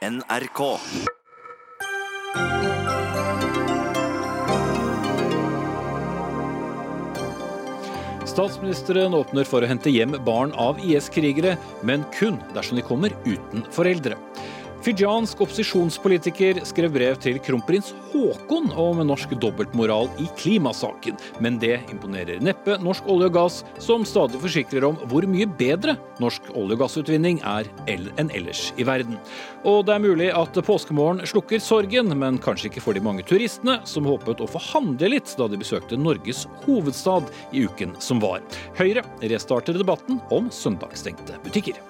NRK. Statsministeren åpner for å hente hjem barn av IS-krigere, men kun dersom de kommer uten foreldre. Fijiansk opposisjonspolitiker skrev brev til kronprins Haakon om norsk dobbeltmoral i klimasaken, men det imponerer neppe norsk olje og gass, som stadig forsikrer om hvor mye bedre norsk olje- og gassutvinning er enn ellers i verden. Og det er mulig at påskemorgen slukker sorgen, men kanskje ikke for de mange turistene som håpet å få handle litt da de besøkte Norges hovedstad i uken som var. Høyre restarter debatten om søndagsstengte butikker.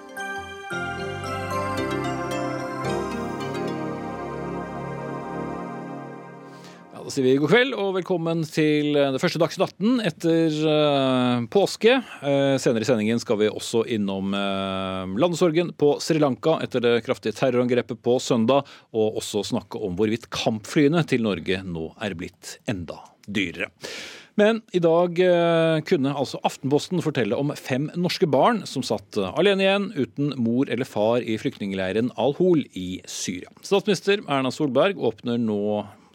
Sier vi god kveld og velkommen til det første Dagsnytt 18 etter uh, påske. Uh, senere i sendingen skal vi også innom uh, landesorgen på Sri Lanka etter det kraftige terrorangrepet på søndag, og også snakke om hvorvidt kampflyene til Norge nå er blitt enda dyrere. Men i dag eh, kunne altså Aftenposten fortelle om fem norske barn som satt alene igjen, uten mor eller far i flyktningleiren Al-Hol i Syria. Statsminister Erna Solberg åpner nå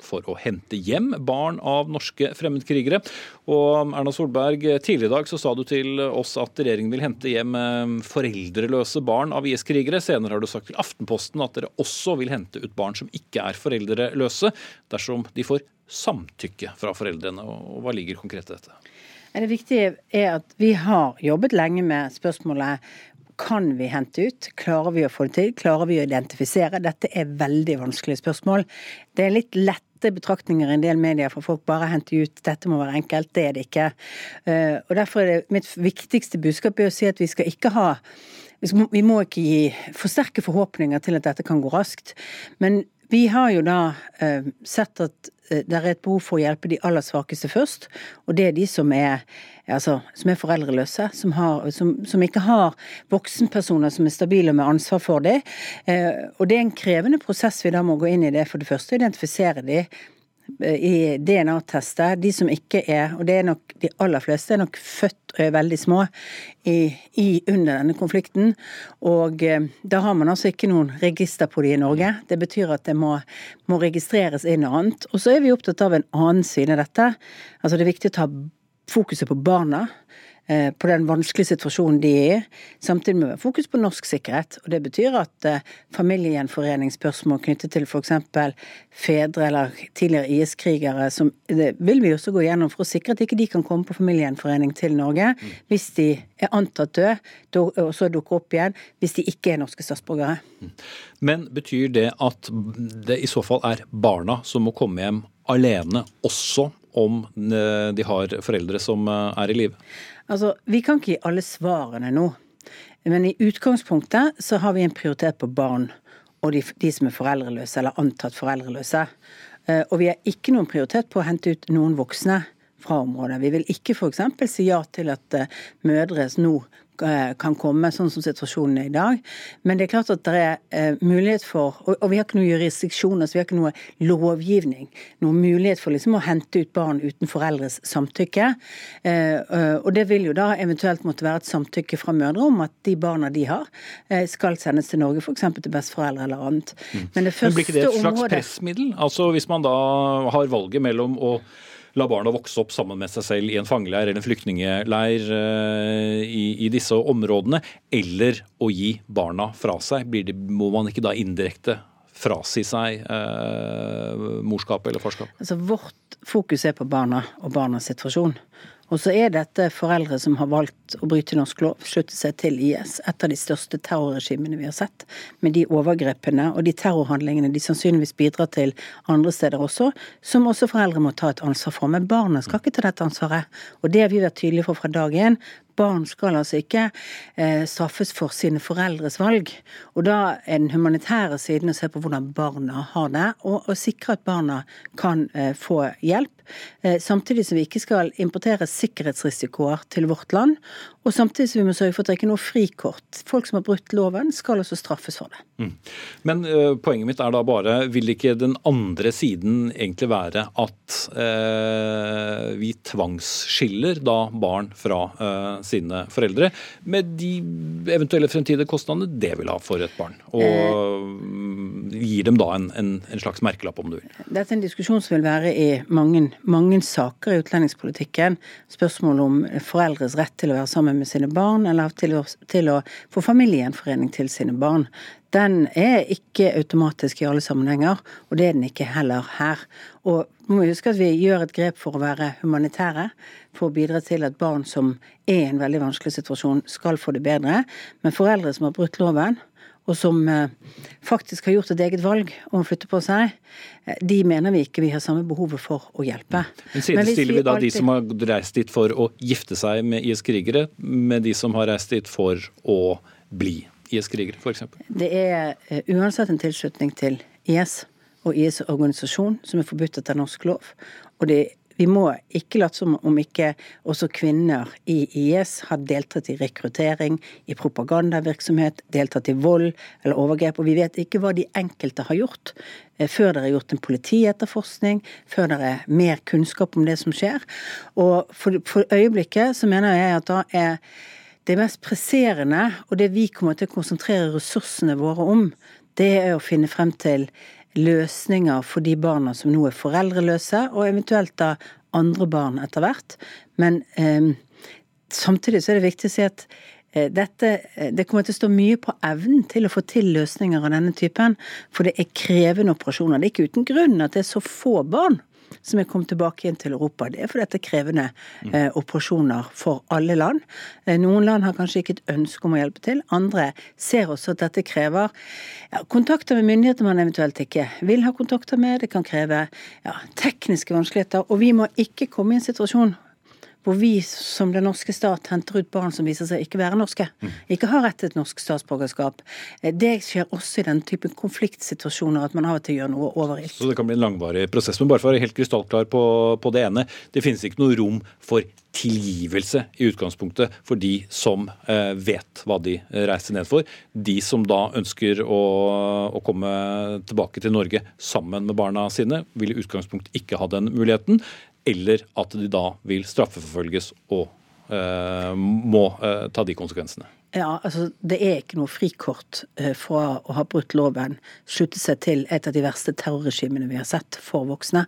for å hente hjem barn av norske fremmedkrigere. Og Erna Solberg, tidligere i dag så sa du til oss at regjeringen vil hente hjem eh, foreldreløse barn av IS-krigere. Senere har du sagt til Aftenposten at dere også vil hente ut barn som ikke er foreldreløse, dersom de får samtykke fra foreldrene. Og hva ligger konkret i dette? Det viktige er at vi har jobbet lenge med spørsmålet kan vi hente ut? Klarer vi å få det til? Klarer vi å identifisere? Dette er veldig vanskelige spørsmål. Det er litt lette betraktninger i en del medier fra folk bare henter ut dette må være enkelt. Det er det ikke. Eh, og Derfor er det mitt viktigste budskap å si at vi skal ikke ha vi må ikke gi forsterke forhåpninger til at dette kan gå raskt. Men vi har jo da eh, sett at eh, det er et behov for å hjelpe de aller svakeste først. Og det er de som er, altså, som er foreldreløse, som, har, som, som, ikke har voksenpersoner som er stabile med ansvar for dem. Eh, og det er en krevende prosess vi da må gå inn i det. For det første identifisere de i DNA-tester. De som ikke er, og det er nok de aller fleste, er nok født og er veldig små i, i, under denne konflikten. Og eh, da har man altså ikke noen register på de i Norge. Det betyr at det må, må registreres inn og annet. Og så er vi opptatt av en annen side av dette. Altså det er viktig å ta fokuset på barna. Eh, på den vanskelige situasjonen de er i. Samtidig med fokus på norsk sikkerhet. Og Det betyr at eh, familiegjenforeningsspørsmål knyttet til f.eks. fedre eller tidligere IS-krigere, som det vil vi også gå gjennom for å sikre at ikke de kan komme på familiegjenforening til Norge hvis de er antatt døde, og så dukker opp igjen hvis de ikke er norske statsborgere. Men betyr det at det i så fall er barna som må komme hjem alene, også om eh, de har foreldre som er i live? Altså, Vi kan ikke gi alle svarene nå. Men i utgangspunktet så har vi en prioritet på barn og de, de som er foreldreløse eller antatt foreldreløse. Eh, og vi har ikke noen prioritet på å hente ut noen voksne fra området. Vi vil ikke f.eks. si ja til at uh, mødre nå Eh, kan komme, sånn som situasjonen er i dag. Men det er klart at det er eh, mulighet for Og, vi har ikke noe jurisdiksjoner, så vi har ikke noe lovgivning. Noen mulighet for liksom å hente ut barn uten foreldres samtykke. Eh, og det vil jo da eventuelt måtte være et samtykke fra mødre om at de barna de har, skal sendes til Norge, f.eks. til besteforeldre eller annet. Mm. Men det første Men blir ikke det et slags området... pressmiddel? Altså hvis man da har valget mellom å la barna vokse opp sammen med seg selv i en fangeleir eller en flyktningleir eh, i, i, disse områdene, eller å gi barna fra seg? Det, må man ikke da indirekte frasi seg eh, morskap eller farskap? Altså, vårt fokus er på barna og barnas situasjon. Og så er dette foreldre som har valgt å bryte norsk lov, slutte seg til IS. Et av de største terrorregimene vi har sett. Med de overgrepene og de terrorhandlingene de sannsynligvis bidrar til andre steder også, som også foreldre må ta et ansvar for. Men barna skal ikke ta dette ansvaret. Og det har vi vært tydelige for fra dag én. Barn skal altså ikke eh, straffes for sine foreldres valg. Og da er den humanitære siden å se på hvordan barna har det, og, og sikre at barna kan eh, få hjelp. Eh, samtidig som vi ikke skal importere sikkerhetsrisikoer til vårt land. Og samtidig som vi må sørge for at det ikke er noe frikort. Folk som har brutt loven, skal også straffes for det. Mm. Men uh, poenget mitt er da bare, vil ikke den andre siden egentlig være at uh, vi tvangsskiller da barn fra uh, sine foreldre, med de eventuelle fremtidige kostnadene det vil ha for et barn? Og gir dem da en, en, en, slags merkelapp, om du vil. Dette er en diskusjon som vil være i mange, mange saker i utlendingspolitikken. Spørsmål om foreldres rett til å være sammen med sine barn, eller til å, til å få familiegjenforening til sine barn. Den er ikke automatisk i alle sammenhenger, og det er den ikke heller her. Og må vi huske at vi gjør et grep for å være humanitære, for å bidra til at barn som er i en veldig vanskelig situasjon, skal få det bedre. Men foreldre som har brutt loven, og som eh, faktisk har gjort et eget valg om å flytte på seg, eh, de mener vi ikke vi har samme behovet for å hjelpe. Men Sidestiller vi, vi da alltid... de som har reist dit for å gifte seg med IS-krigere, med de som har reist dit for å bli IS-krigere, f.eks.? Det er uh, uansett en tilslutning til IS og IS-organisasjon som er forbudt etter norsk lov. Og det vi må ikke late som om ikke også kvinner i IS har deltatt i rekruttering, i propagandavirksomhet, deltatt i vold eller overgrep. Og vi vet ikke hva de enkelte har gjort eh, før det er gjort en politietterforskning, før det er mer kunnskap om det som skjer. Og for, for øyeblikket så mener jeg at da er det mest presserende, og det vi kommer til å konsentrere ressursene våre om, det er å finne frem til løsninger for de barna som nå er foreldreløse, og eventuelt da andre barn etter hvert. Men eh, samtidig så er det viktig å si at eh, dette, eh, det kommer til å stå mye på evnen til å få til løsninger av denne typen. For det er krevende operasjoner. Det er ikke uten grunn at det er så få barn som er kommet tilbake igjen til Europa. Det er fordi dette er krevende eh, operasjoner for alle land. Eh, noen land har kanskje ikke et ønske om å hjelpe til. Andre ser også at dette krever ja, kontakter med myndigheter man eventuelt ikke vil ha kontakter med. Det kan kreve ja, tekniske vanskeligheter. Og vi må ikke komme i en situasjon hvor vi som den norske stat henter ut barn som viser seg ikke være norske, mm. ikke har rett til et norsk statsborgerskap. Eh, det skjer også i den typen konfliktsituasjoner at man av og til gjør noe overilt. Så det kan bli en langvarig prosess. Men bare for å være helt krystallklar på, på det ene. Det finnes ikke noe rom for tilgivelse i utgangspunktet for de som eh, vet hva de reiser ned for. De som da ønsker å, å, komme tilbake til Norge sammen med barna sine, vil i utgangspunktet ikke ha den muligheten eller at de da vil straffeforfølges og eh, må eh, ta de konsekvensene. Ja, altså Det er ikke noe frikort eh, fra å ha brutt loven, slutte seg til et av de verste terrorregimene vi har sett for voksne.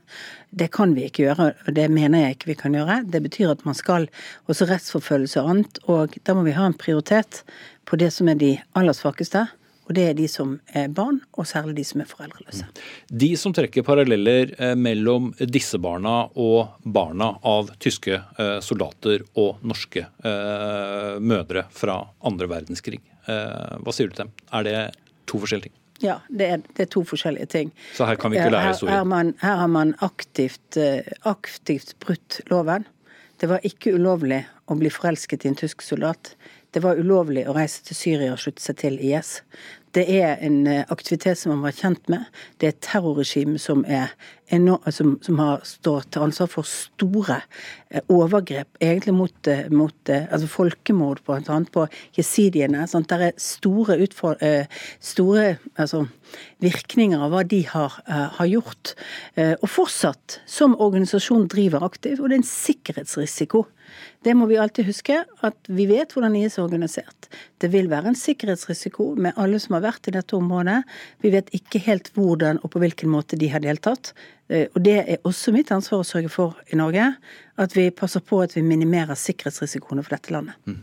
Det kan vi ikke gjøre, og det mener jeg ikke vi kan gjøre. Det betyr at man skal også rettsforfølgelse og annet, og da må vi ha en prioritet på det som er de aller svakeste. Og det er de som er barn, og særlig de som er foreldreløse. De som trekker paralleller eh, mellom disse barna og barna av tyske eh, soldater og norske eh, mødre fra andre verdenskrig, hva sier du til dem? Er det to forskjellige ting? Ja, det er, det er, to forskjellige ting. Så her kan vi ikke lære? Her, her, man, her har man aktivt, aktivt brutt loven. Det var ikke ulovlig å bli forelsket i en tysk soldat. Det var ulovlig å reise til Syria og slutte seg til IS. Det er en eh, aktivitet som man var kjent med. Det er et terrorregime som, som, som har stått til ansvar for store eh, overgrep, egentlig mot, eh, mot altså folkemord på, på jesidiene. Sant? Der er store, store altså, virkninger av hva de har, har gjort. Og fortsatt, som organisasjon, driver aktivt. Og det er en sikkerhetsrisiko det må vi alltid huske, at vi vet hvordan IS er organisert. Det vil være en sikkerhetsrisiko med alle som har vært i dette området. Vi vet ikke helt hvordan og på hvilken måte de har deltatt. Eh, og det er også mitt ansvar å sørge for i Norge. At vi passer på at vi minimerer sikkerhetsrisikoene for dette landet. Mm.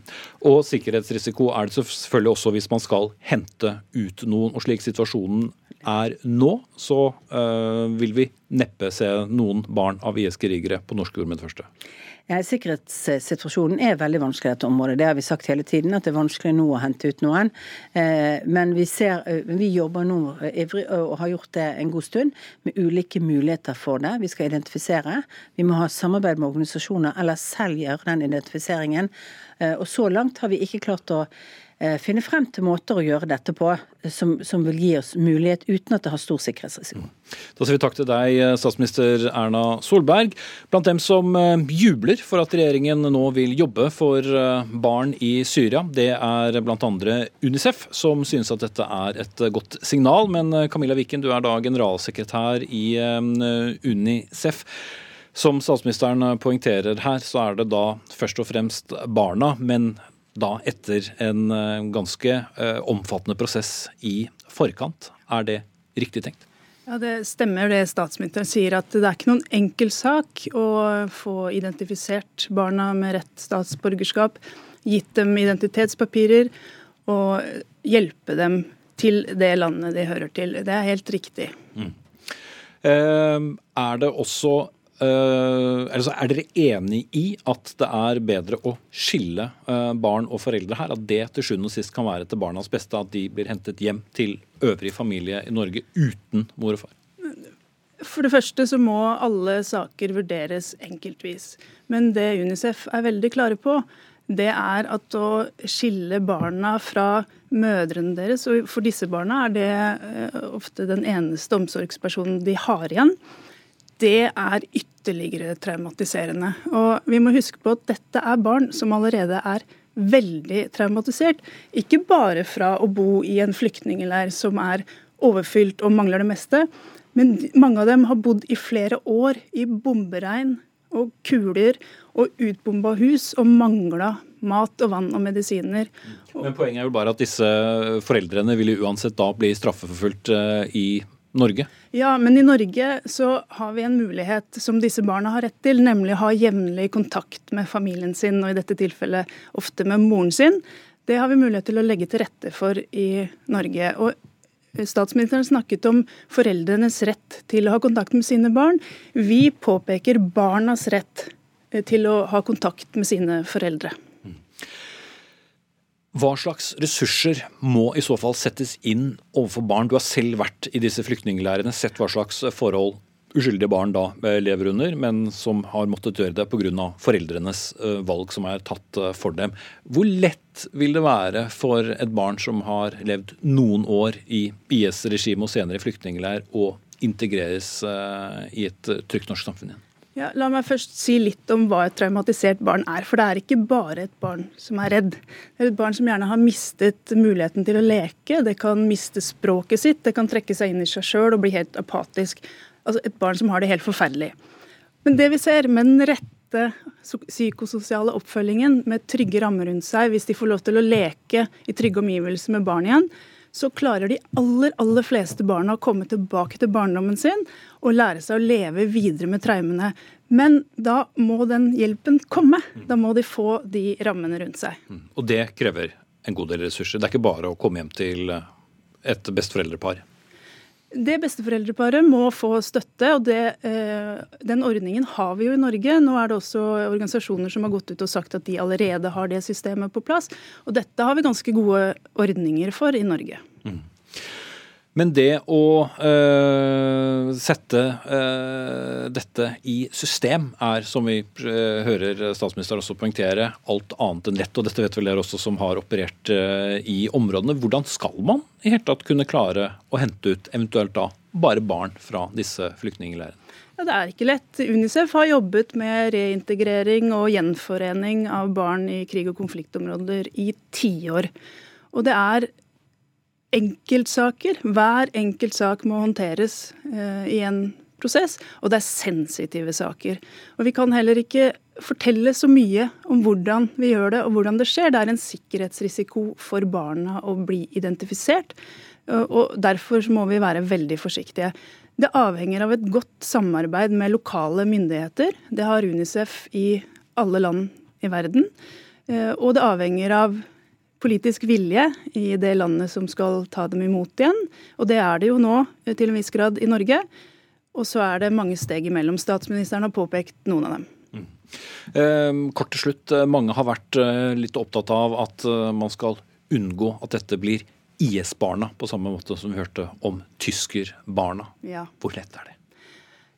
Og sikkerhetsrisiko er det selvfølgelig også hvis man skal hente ut noen. Og slik situasjonen er nå, så øh, vil vi neppe se noen barn av IS-krigere på norsk jord med det første. Ja, sikkerhetssituasjonen er veldig vanskelig i dette området. Det har vi sagt hele tiden, at det er vanskelig nå å hente ut noen. Eh, men vi, ser, eh, vi jobber nå ivrig og har gjort det en god stund med ulike muligheter for det. Vi skal identifisere. Vi må ha samarbeid med organisasjoner eller selv gjøre den identifiseringen. Eh, og så langt har vi ikke klart å Eh, finne frem til måter å gjøre dette på som, som, vil gi oss mulighet uten at det har stor sikkerhetsrisiko. Da sier vi takk til deg, eh, statsminister Erna Solberg. Blant dem som eh, jubler for at regjeringen nå vil jobbe for barn i Syria, det er andre Unicef, som synes at dette er et godt signal. Men Camilla Wiken, du er da generalsekretær i Unicef. Som statsministeren poengterer her, så er det da først og fremst barna, men da etter en eh, ganske eh, omfattende prosess i forkant. Er det riktig tenkt? Ja, Det stemmer det statsministeren sier, at det er ikke noen enkel sak å få identifisert barna med rett statsborgerskap, gitt dem identitetspapirer og hjelpe dem til det landet de hører til. Det er helt riktig. Mm. Eh, er det også altså er dere enig i at det er bedre å skille uh, barn og foreldre her? At det til sjuende og sist kan være til barnas beste at de blir hentet hjem til øvrig familie i Norge uten mor og far? For det første så må alle saker vurderes enkeltvis. Men det Unicef er veldig klare på, det er at å skille barna fra mødrene deres, og for disse barna er det uh, ofte den eneste omsorgspersonen de har igjen det er ytterligere traumatiserende. Og vi må huske på at dette er barn som allerede er veldig traumatisert. Ikke bare fra å bo i en flyktningleir som er overfylt og mangler det meste, men mange av dem har bodd i flere år i bomberegn og kuler og utbomba hus og mangla mat og vann og medisiner. Men Poenget er jo bare at disse foreldrene vil uansett da bli straffeforfulgt i i Norge? Ja, men i Norge så har vi en mulighet som disse barna har rett til, nemlig å ha jevnlig kontakt med familien sin, og i dette tilfellet ofte med moren sin. Det har vi mulighet til å legge til rette for i Norge. Og Statsministeren snakket om foreldrenes rett til å ha kontakt med sine barn. Vi påpeker barnas rett til å ha kontakt med sine foreldre. Hva slags ressurser må i så fall settes inn overfor barn? Du har selv vært i disse flyktningleirene, sett hva slags forhold uskyldige barn da eh, lever under, men som har måttet gjøre det pga. foreldrenes eh, valg som er tatt eh, for dem. Hvor lett vil det være for et barn som har levd noen år i IS-regimet og senere i flyktningleir, å integreres i et trygt norsk samfunn igjen? Ja, la meg først si litt om hva et traumatisert barn er. For det er ikke bare et barn som er redd. Det er et barn som gjerne har mistet muligheten til å leke. Det kan miste språket sitt, det kan trekke seg inn i seg sjøl og bli helt apatisk. Altså et barn som har det helt forferdelig. Men det vi ser med den rette psykososiale oppfølgingen, med trygge rammer rundt seg, hvis de får lov til å leke i trygge omgivelser med barn igjen, så klarer de aller, aller fleste barna å komme tilbake til barndommen sin og lære seg å leve videre med traumene. Men da må den hjelpen komme. Da må de få de rammene rundt seg. Mm. Og det krever en god del ressurser. Det er ikke bare å komme hjem til et besteforeldrepar. Det besteforeldreparet må få støtte, og det, eh, den ordningen har vi jo i Norge. Nå er det også organisasjoner som har gått ut og sagt at de allerede har det systemet på plass. Og dette har vi ganske gode ordninger for i Norge. Mm. Men det å øh, sette øh, dette i system er, som vi øh, hører statsministeren også poengtere, alt annet enn lett. Og dette vet vel dere også som har operert i områdene. Hvordan skal man i hele tatt kunne klare å hente ut eventuelt da bare barn fra disse flyktningleirene? Ja, det er ikke lett. Unicef har jobbet med reintegrering og gjenforening av barn i krig- og konfliktområder i tiår. Og det er enkeltsaker. Hver enkelt sak må håndteres eh, i en prosess, og det er sensitive saker. Og Vi kan heller ikke fortelle så mye om hvordan vi gjør det og hvordan det skjer. Det er en sikkerhetsrisiko for barna å bli identifisert, og derfor må vi være veldig forsiktige. Det avhenger av et godt samarbeid med lokale myndigheter. Det har Unicef i alle land i verden. Eh, og det avhenger av politisk vilje i det landet som skal ta dem imot igjen. Og det er det jo nå til en viss grad i Norge. Og så er det mange steg imellom. Statsministeren har påpekt noen av dem. Mm. Eh, kort til slutt. Mange har vært eh, litt opptatt av at eh, man skal unngå at dette blir IS-barna, på samme måte som vi hørte om tyskerbarna. Ja. Hvor lett er det?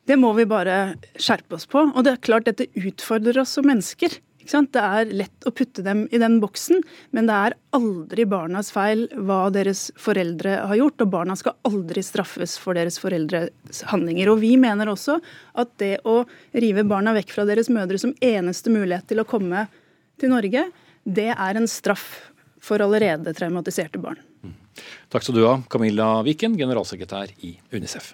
Det må vi bare skjerpe oss på. Og det er klart dette utfordrer oss som mennesker. Det er lett å putte dem i den boksen, men det er aldri barnas feil hva deres foreldre har gjort, og barna skal aldri straffes for deres foreldres handlinger. Og Vi mener også at det å rive barna vekk fra deres mødre som eneste mulighet til å komme til Norge, det er en straff for allerede traumatiserte barn. Mm. Takk skal du ha, Camilla Viken, generalsekretær i Unicef.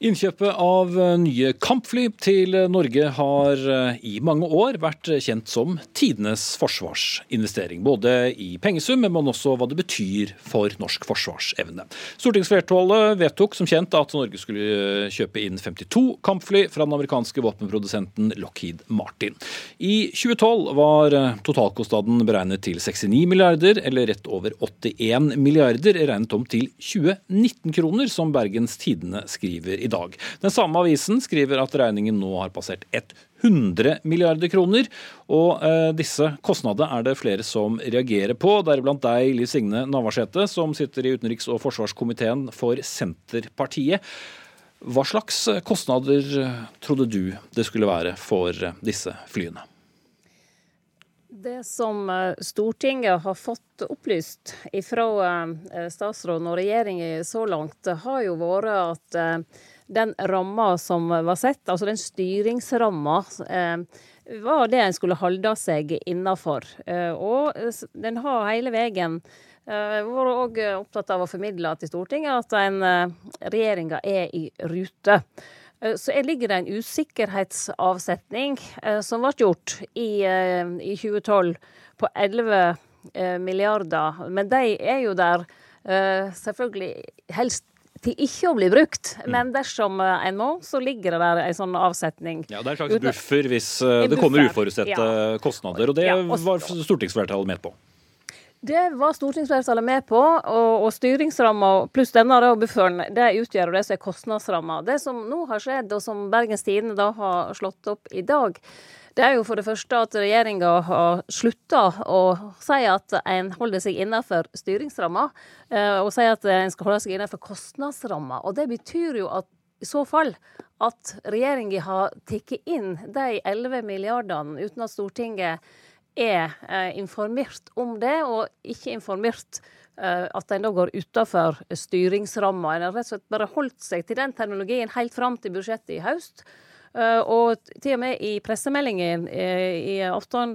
Innkjøpet av eh, nye kampfly til Norge har eh, i mange år vært kjent som tidenes forsvarsinvestering. Både i pengesum, men også hva det betyr for norsk forsvarsevne. Stortingsflertallet vedtok som kjent at Norge skulle kjøpe inn 52 kampfly fra den amerikanske våpenprodusenten Lockheed Martin. I 2012 var eh, totalkostnaden beregnet til 69 milliarder, eller rett over 81 milliarder, regnet om til 2019-kroner, som Bergens Tidende skriver i dag. Den samme avisen skriver at regningen nå har passert 100 milliarder kroner. Og eh, disse kostnadene er det flere som reagerer på, deriblant deg, Liv Signe Navarsete, som sitter i utenriks- og forsvarskomiteen for Senterpartiet. Hva slags kostnader trodde du det skulle være for disse flyene? Det som eh, Stortinget har fått opplyst fra eh, statsråden og regjeringen så langt, har jo vært at eh, den ramma som var sett, altså den styringsramma, eh, var det en skulle holde seg innafor. Eh, og den har hele veien eh, vært òg opptatt av å formidle til Stortinget at en, regjeringa er i rute. Så ligger det en usikkerhetsavsetning som ble gjort i, i 2012 på 11 milliarder, men de er jo der selvfølgelig helst til ikke å bli brukt. Mm. Men dersom eh, en må, så ligger det der en sånn avsetning. Ja, Det er en slags buffer hvis uh, det kommer uforutsette ja. kostnader. Og det ja, og, var stortingsflertallet med på? Det var stortingsflertallet med på, og, og styringsramma pluss denne da, bufferen det utgjør det som er kostnadsramma. Det som nå har skjedd, og som Bergens Tidende da har slått opp i dag, det er jo for det første at regjeringa har slutta å si at en holder seg innenfor styringsramma, eh, og sier at en skal holde seg innenfor kostnadsramma. Og det betyr jo at i så fall at regjeringa har tatt inn de 11 milliardene uten at Stortinget er eh, informert om det, og ikke informert eh, at en da går utafor styringsramma. En har rett og slett bare holdt seg til den terminologien helt fram til budsjettet i høst. Eh, og til og med i pressemeldingen eh, i 8.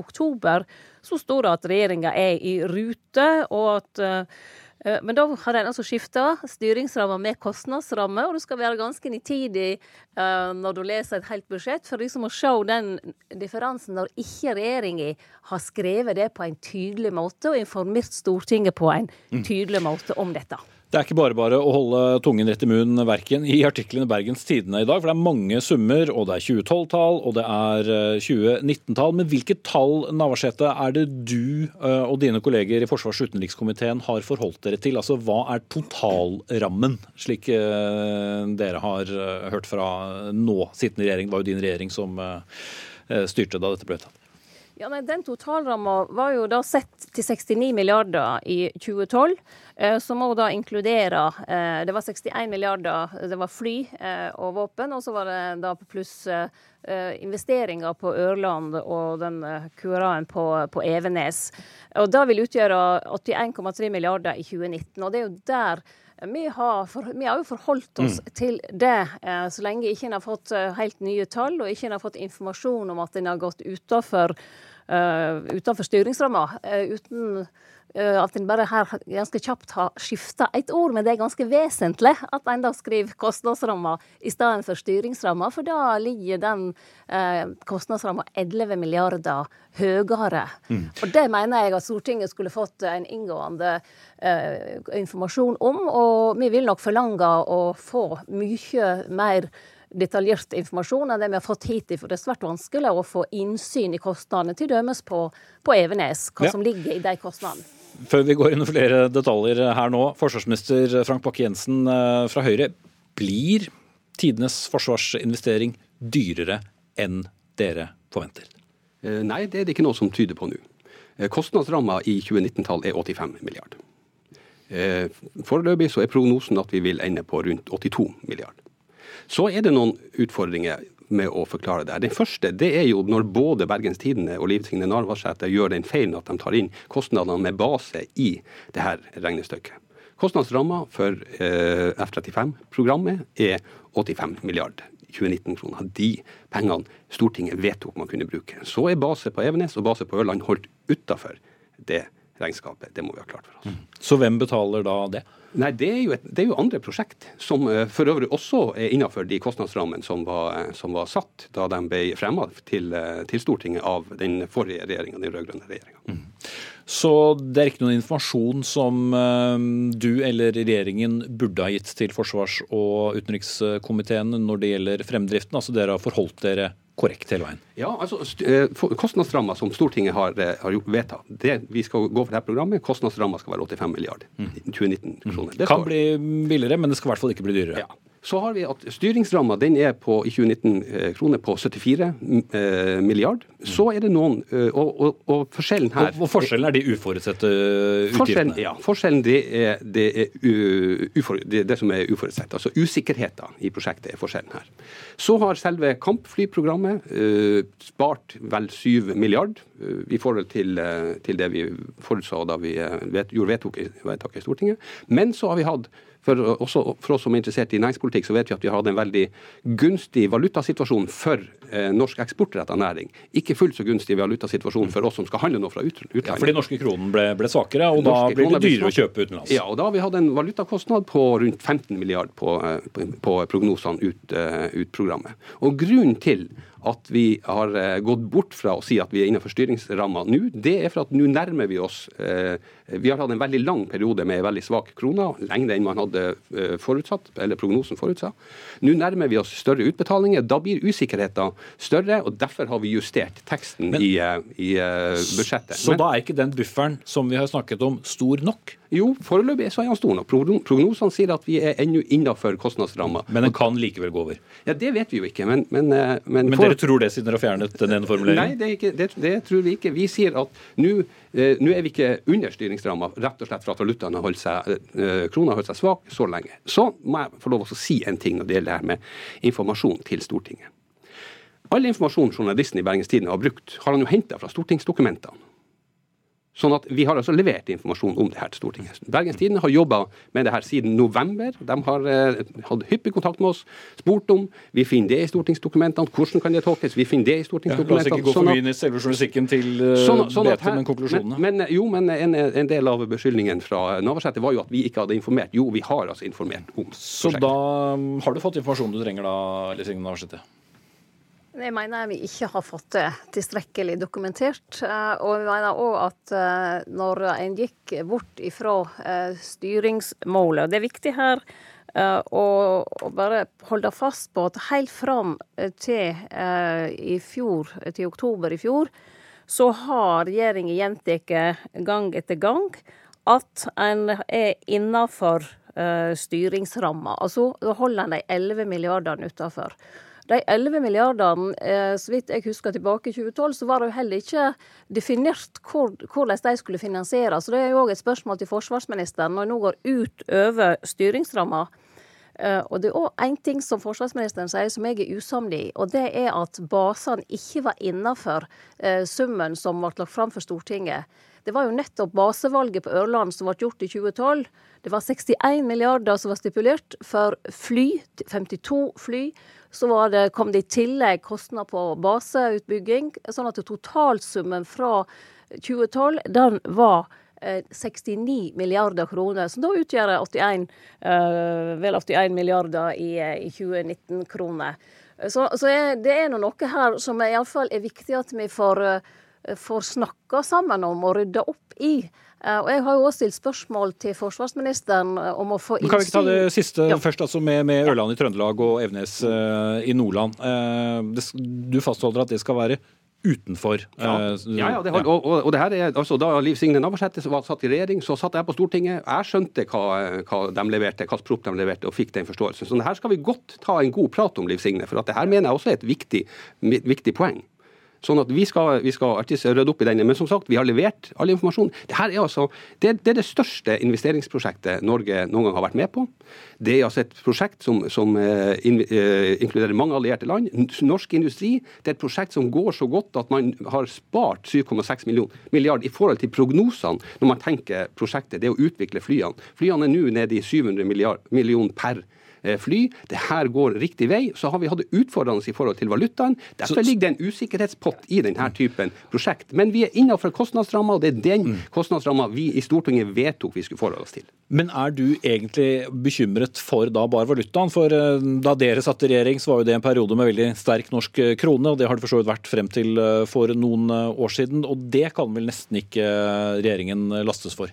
oktober så står det at regjeringa er i rute, og at eh, men da har en altså skifta styringsramma med kostnadsramme, og du skal være ganske nitidig når du leser et helt budsjett, for liksom å se den differansen når ikke regjeringa har skrevet det på en tydelig måte og informert Stortinget på en mm. tydelig måte om dette. Det er ikke bare bare å holde tungen rett i munnen verken i artiklene Bergens Tidende i dag, for det er mange summer, og det er 2012-tall og det er 2019-tall. Eh, Men hvilke tall Navarsete, er det du eh, og dine kolleger i forsvars- og utenrikskomiteen har forholdt dere til? Altså Hva er totalrammen, slik eh, dere har hørt fra nå sittende regjering? Det var jo din regjering som styrte da dette ble vedtatt. Ja, nei, Den totalramma var jo da sett til 69 milliarder i 2012, eh, som må da inkludere eh, Det var 61 milliarder, det var fly eh, og våpen, og så var det da pluss eh, investeringer på Ørland og den eh, QRA-en på, på, Evenes. Og Da vil utgjøre 81,3 milliarder i 2019. og det er jo der vi har, for, vi har, jo forholdt oss mm. til det, eh, så lenge ikke en har fått eh, helt nye tall og ikke en har fått informasjon om at en har gått utafor utenfor styringsramma. Uh, uten uh, at en bare her ganske kjapt har skifta et ord, men det er ganske vesentlig at en da skriver kostnadsramma i stedet for styringsramma, for da ligger den uh, kostnadsramma 11 milliarder høyere. Mm. Og det mener jeg at Stortinget skulle fått en inngående informasjon om, og vi vil nok forlange å få mye mer detaljert informasjon enn det vi har fått hittil. For det er svært vanskelig å få innsyn i kostnadene, til dømes på, på Evenes, hva ja. som ligger i de kostnadene. Før vi går inn i flere detaljer her nå, forsvarsminister Frank Bakke-Jensen eh, fra Høyre. Blir tidenes forsvarsinvestering dyrere enn dere forventer? Eh, nei, det er det ikke noe som tyder på nå. Eh, kostnadsramma i 2019-tall er 85 milliarder. Foreløpig så er prognosen at vi vil ende på rundt 82 milliarder. Så er det noen utfordringer med å forklare det. Den første det er jo når både Bergens Tidende og Liv Signe Navarsete gjør den feilen at de tar inn kostnadene med base i det her regnestykket. Kostnadsramma for eh, F-35-programmet er 85 milliarder 2019-kroner. De pengene Stortinget vedtok man kunne bruke. Så er base på Evenes og base på Ørland holdt utafor det regnskapet. Det må vi ha klart for oss. Så hvem betaler da det? Nei, det er, jo et, det er jo andre prosjekt, som eh, for øvrig også er innenfor de kostnadsrammene som var, eh, som var satt da de ble fremma til, eh, til Stortinget av den forrige regjeringa, den rød-grønne regjeringa. Så det er ikke noen informasjon som du eller regjeringen burde ha gitt til forsvars- og utenrikskomiteen når det gjelder fremdriften? Altså dere har forholdt dere korrekt hele veien? Ja, altså eh, Kostnadsramma som Stortinget har, eh, har vedtatt, det vi skal gå for dette programmet, kostnadsramma skal være 85 milliarder i 2019-kroner. Det Kan bli billigere, men det skal i hvert fall ikke bli dyrere. Ja. Så har vi at Styringsramma den er på, i 2019 eh, kroner på 74 eh, milliard. Så er det noen eh, og, og, og forskjellen her Og, og forskjellen er de uforutsette Forskjellen, utgiftene? ja, forskjellen det er, det, er u, ufor, det, er det som er uforutsett. Altså usikkerheten i prosjektet er forskjellen her. Så har selve kampflyprogrammet eh, spart vel 7 milliard eh, i forhold til, eh, til det vi forutså da vi vet, gjorde vedtaket i Stortinget. Men så har vi hatt for, også for oss som er interessert i næringspolitikk, så vet vi at vi har hatt en veldig gunstig valutasituasjon for eh, norsk eksportretta næring. Ikke fullt så gunstig valutasituasjon for oss som skal handle noe fra ut, utlandet. Ja, fordi norske kronen ble, ble svakere, og da Norske blir det dyrere å kjøpe utenlands. Ja, og da har vi hatt en valutakostnad på rundt 15 milliard på, eh, på, på prognosene ut, eh, ut programmet. Og grunnen til at vi har eh, gått bort fra å si at vi er innenfor styringsramma nå, det er for at nå nærmer vi oss eh, Vi har hatt en veldig lang periode med veldig svak krone, lengre enn man hadde eh, forutsatt, eller prognosen forutsa. Nå nærmer vi oss større utbetalinger. Da blir usikkerheten større, og derfor har vi justert teksten Men- i, i budsjettet. Så Men- da er ikke den bufferen som vi har snakket om, stor nok? Jo, foreløpig så er han stor nok. Prognosene sier at vi er ennå innenfor kostnadsramma. Men den kan likevel gå over. Ja, Det vet vi jo ikke, men Men, eh, men, Men for- dere tror det siden dere har fjernet den ene Nei, det, ikke, det, det tror vi ikke. Vi sier at nå eh, er vi ikke under styringsramma, rett og slett for at valutaen har holdt seg, eh, krona har holdt seg svak så lenge. Så må jeg få lov å si en ting når det gjelder det her med informasjon til Stortinget. All informasjon journalisten i Bergens Tidende har brukt, har han jo henta fra stortingsdokumentene. Sånn at Vi har altså levert informasjon om det her til Stortinget. Bergens Tidende har jobba med det her siden november. De har eh, hatt hyppig kontakt med oss, spurt om. Vi finner det i stortingsdokumentene. Hvordan kan det tolkes? Vi finner det i Ja, la oss ikke gå Sånn for at- mye inn i selve journalistikken til uh, Sånn, sånn her- men konklusjonene. Men, men, jo, men en, en del av beskyldningen fra Navarsete var jo at vi ikke hadde informert. Jo, vi har altså informert om Så da um, har du fått informasjonen du trenger da, Liv Signe Navarsete? Jeg mener vi ikke har fått det tilstrekkelig dokumentert. eh, Og vi mener òg at eh, når en gikk bort ifra eh, styringsmålet og Det er viktig her å bare holde fast på at helt fram til i fjor, til oktober i fjor, så har regjeringa gjentatt gang etter gang at en er innafor styringsramma. Altså da holder en de 11 milliardene utafor. De 11 milliardene, eh, så vidt jeg husker tilbake i 2012, så var det jo heller ikke definert hvor, hvordan de skulle finansieres. Så det er jo òg et spørsmål til forsvarsministeren når en nå går utover styringsramma. Eh, og det er òg én ting som forsvarsministeren sier som jeg er usamd i, og det er at basene ikke var innafor uh, summen som ble lagt fram for Stortinget. Det var jo nettopp basevalget på Ørland som ble gjort i 2012. Det var 61 milliarder som var stipulert for fly, 52 fly. Så det, kom det i tillegg kostnader på baseutbygging, sånn at totalsummen fra 2012 den var eh, 69 milliarder kroner, som da utgjør 81, eh, vel 81 milliarder i, eh, i 2019-kroner. Så, så er, det er noe her som iallfall er viktig at vi får, eh, får snakka sammen om og rydda opp i. Eh, Og jeg har jo også stilt spørsmål til forsvarsministeren eh, om å få innsyn kan vi ikke ta det siste Ja. først, altså med, med Ørland i Trøndelag og Evenes uh, i Nordland. Uh, det, du fastholder at det skal være utenfor. Ja, ja, ja det har, og, og, og det her er, altså, Da Liv Signe Navarsete var satt i regjering, så satt jeg på Stortinget. Jeg skjønte hva, hva de leverte, hva prop de leverte, og fikk den forståelsen. Så det her skal vi godt ta en god prat om, Liv Signe. For at det her mener jeg også er et viktig, viktig poeng. Sånn at Vi skal, vi skal rydde opp i denne. Men som sagt, vi har levert all informasjon. Det er altså, det, det er det største investeringsprosjektet Norge noen gang har vært med på. Det er altså et prosjekt som, som eh, in, uh, inkluderer mange allierte land. Norsk industri det er et prosjekt som går så godt at man har spart 7,6 milliarder milliard i forhold til prognosene når man tenker prosjektet. Det å utvikle flyene. Flyene er nå nede i 700 milliard, million per eh, fly. Det her går riktig vei. Så har vi hatt det utfordrende i forhold til valutaen. Derfor ligger det en usikkerhetspott i denne typen prosjekt. Men vi er innenfor kostnadsramma, og det er den mm. kostnadsramma vi i Stortinget vedtok vi skulle forholde oss til. Men er du egentlig bekymret for da bare valutaen? For eh, da dere satt i regjering, så var jo det en periode med veldig sterk norsk eh, krone, og det har det for så vidt vært frem til eh, for noen år siden. Og det kan vel nesten ikke regjeringen lastes for?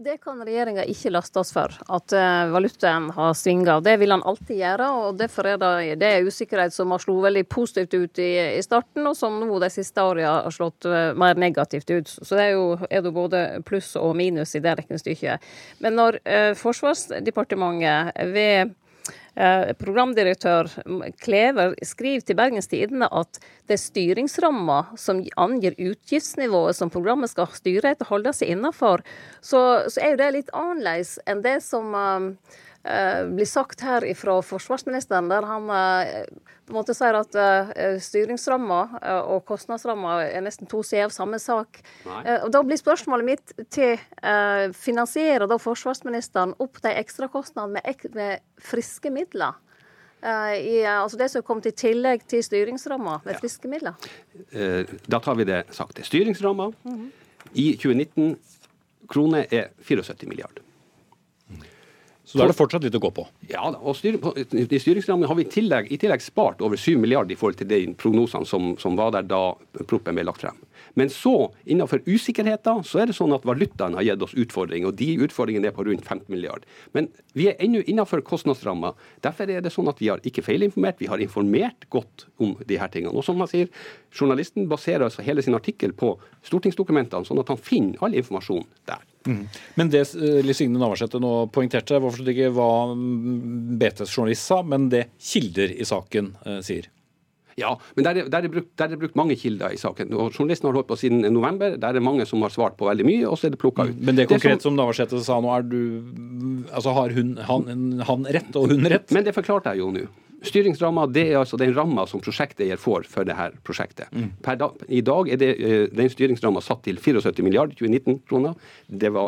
Det kan regjeringa ikke laste oss for, at valutaen har svinga. Det vil han alltid gjøre. og Derfor er det, det er usikkerhet som har slo veldig positivt ut i, i, starten, og som nå de siste årene har slått mer negativt ut. Så det er jo, er det både pluss og minus i det regnestykket. Men når eh, Forsvarsdepartementet ved Eh, programdirektør Klever skriver til Bergens Tidende at det er styringsramma som angir utgiftsnivået som programmet skal styre etter, holde seg innafor, så, så, er jo det litt annerledes enn det som uh, blir sagt her fra forsvarsministeren, der han uh, på en måte sier at uh, styringsramma og kostnadsramma er nesten to sider av samme sak. Og Da blir spørsmålet mitt til Finansierer da forsvarsministeren opp de ekstrakostnadene med, med friske midler? I, altså det som kom til tillegg til styringsramma med ja. friske midler? da tar vi det sakte. Styringsramma mm -hmm. i 2019 kroner er 74 milliarder. Så da er det fortsatt litt å gå på? Ja, og styr, i styringsrammen har vi i tillegg, i tillegg, spart over 7 milliarder i forhold til de prognosene som, som var der da proppen ble lagt frem. Men så, innenfor usikkerheter, så er det sånn at valutaen har gitt oss utfordringer. Og de utfordringene er på rundt 15 milliarder. Men vi er ennå innenfor kostnadsramma. Derfor er det sånn at vi har ikke feilinformert, vi har informert godt om de her tingene. Og som man sier, journalisten baserer altså hele sin artikkel på stortingsdokumentene, sånn at han finner all informasjon der. Mm. Men det eh, Liv Signe Navarsete nå poengterte, var forstått ikke hva mm, BTs journalist sa, men det kilder i saken eh, sier. Ja, men der er, der, er brukt, der er, brukt, mange kilder i saken. og Journalisten har holdt på siden november. Der er mange som har svart på veldig mye, og så er det plukka ut. Mm. Men det konkret det som, som Navarsete sa nå, er du Altså har hun, han, han rett og hun rett? Men det forklarte jeg jo nå. Styringsramma det er altså den ramma som prosjekteier får for dette prosjektet. Mm. Da, I dag er det, uh, den styringsramma satt til 74 milliarder 2019-kroner.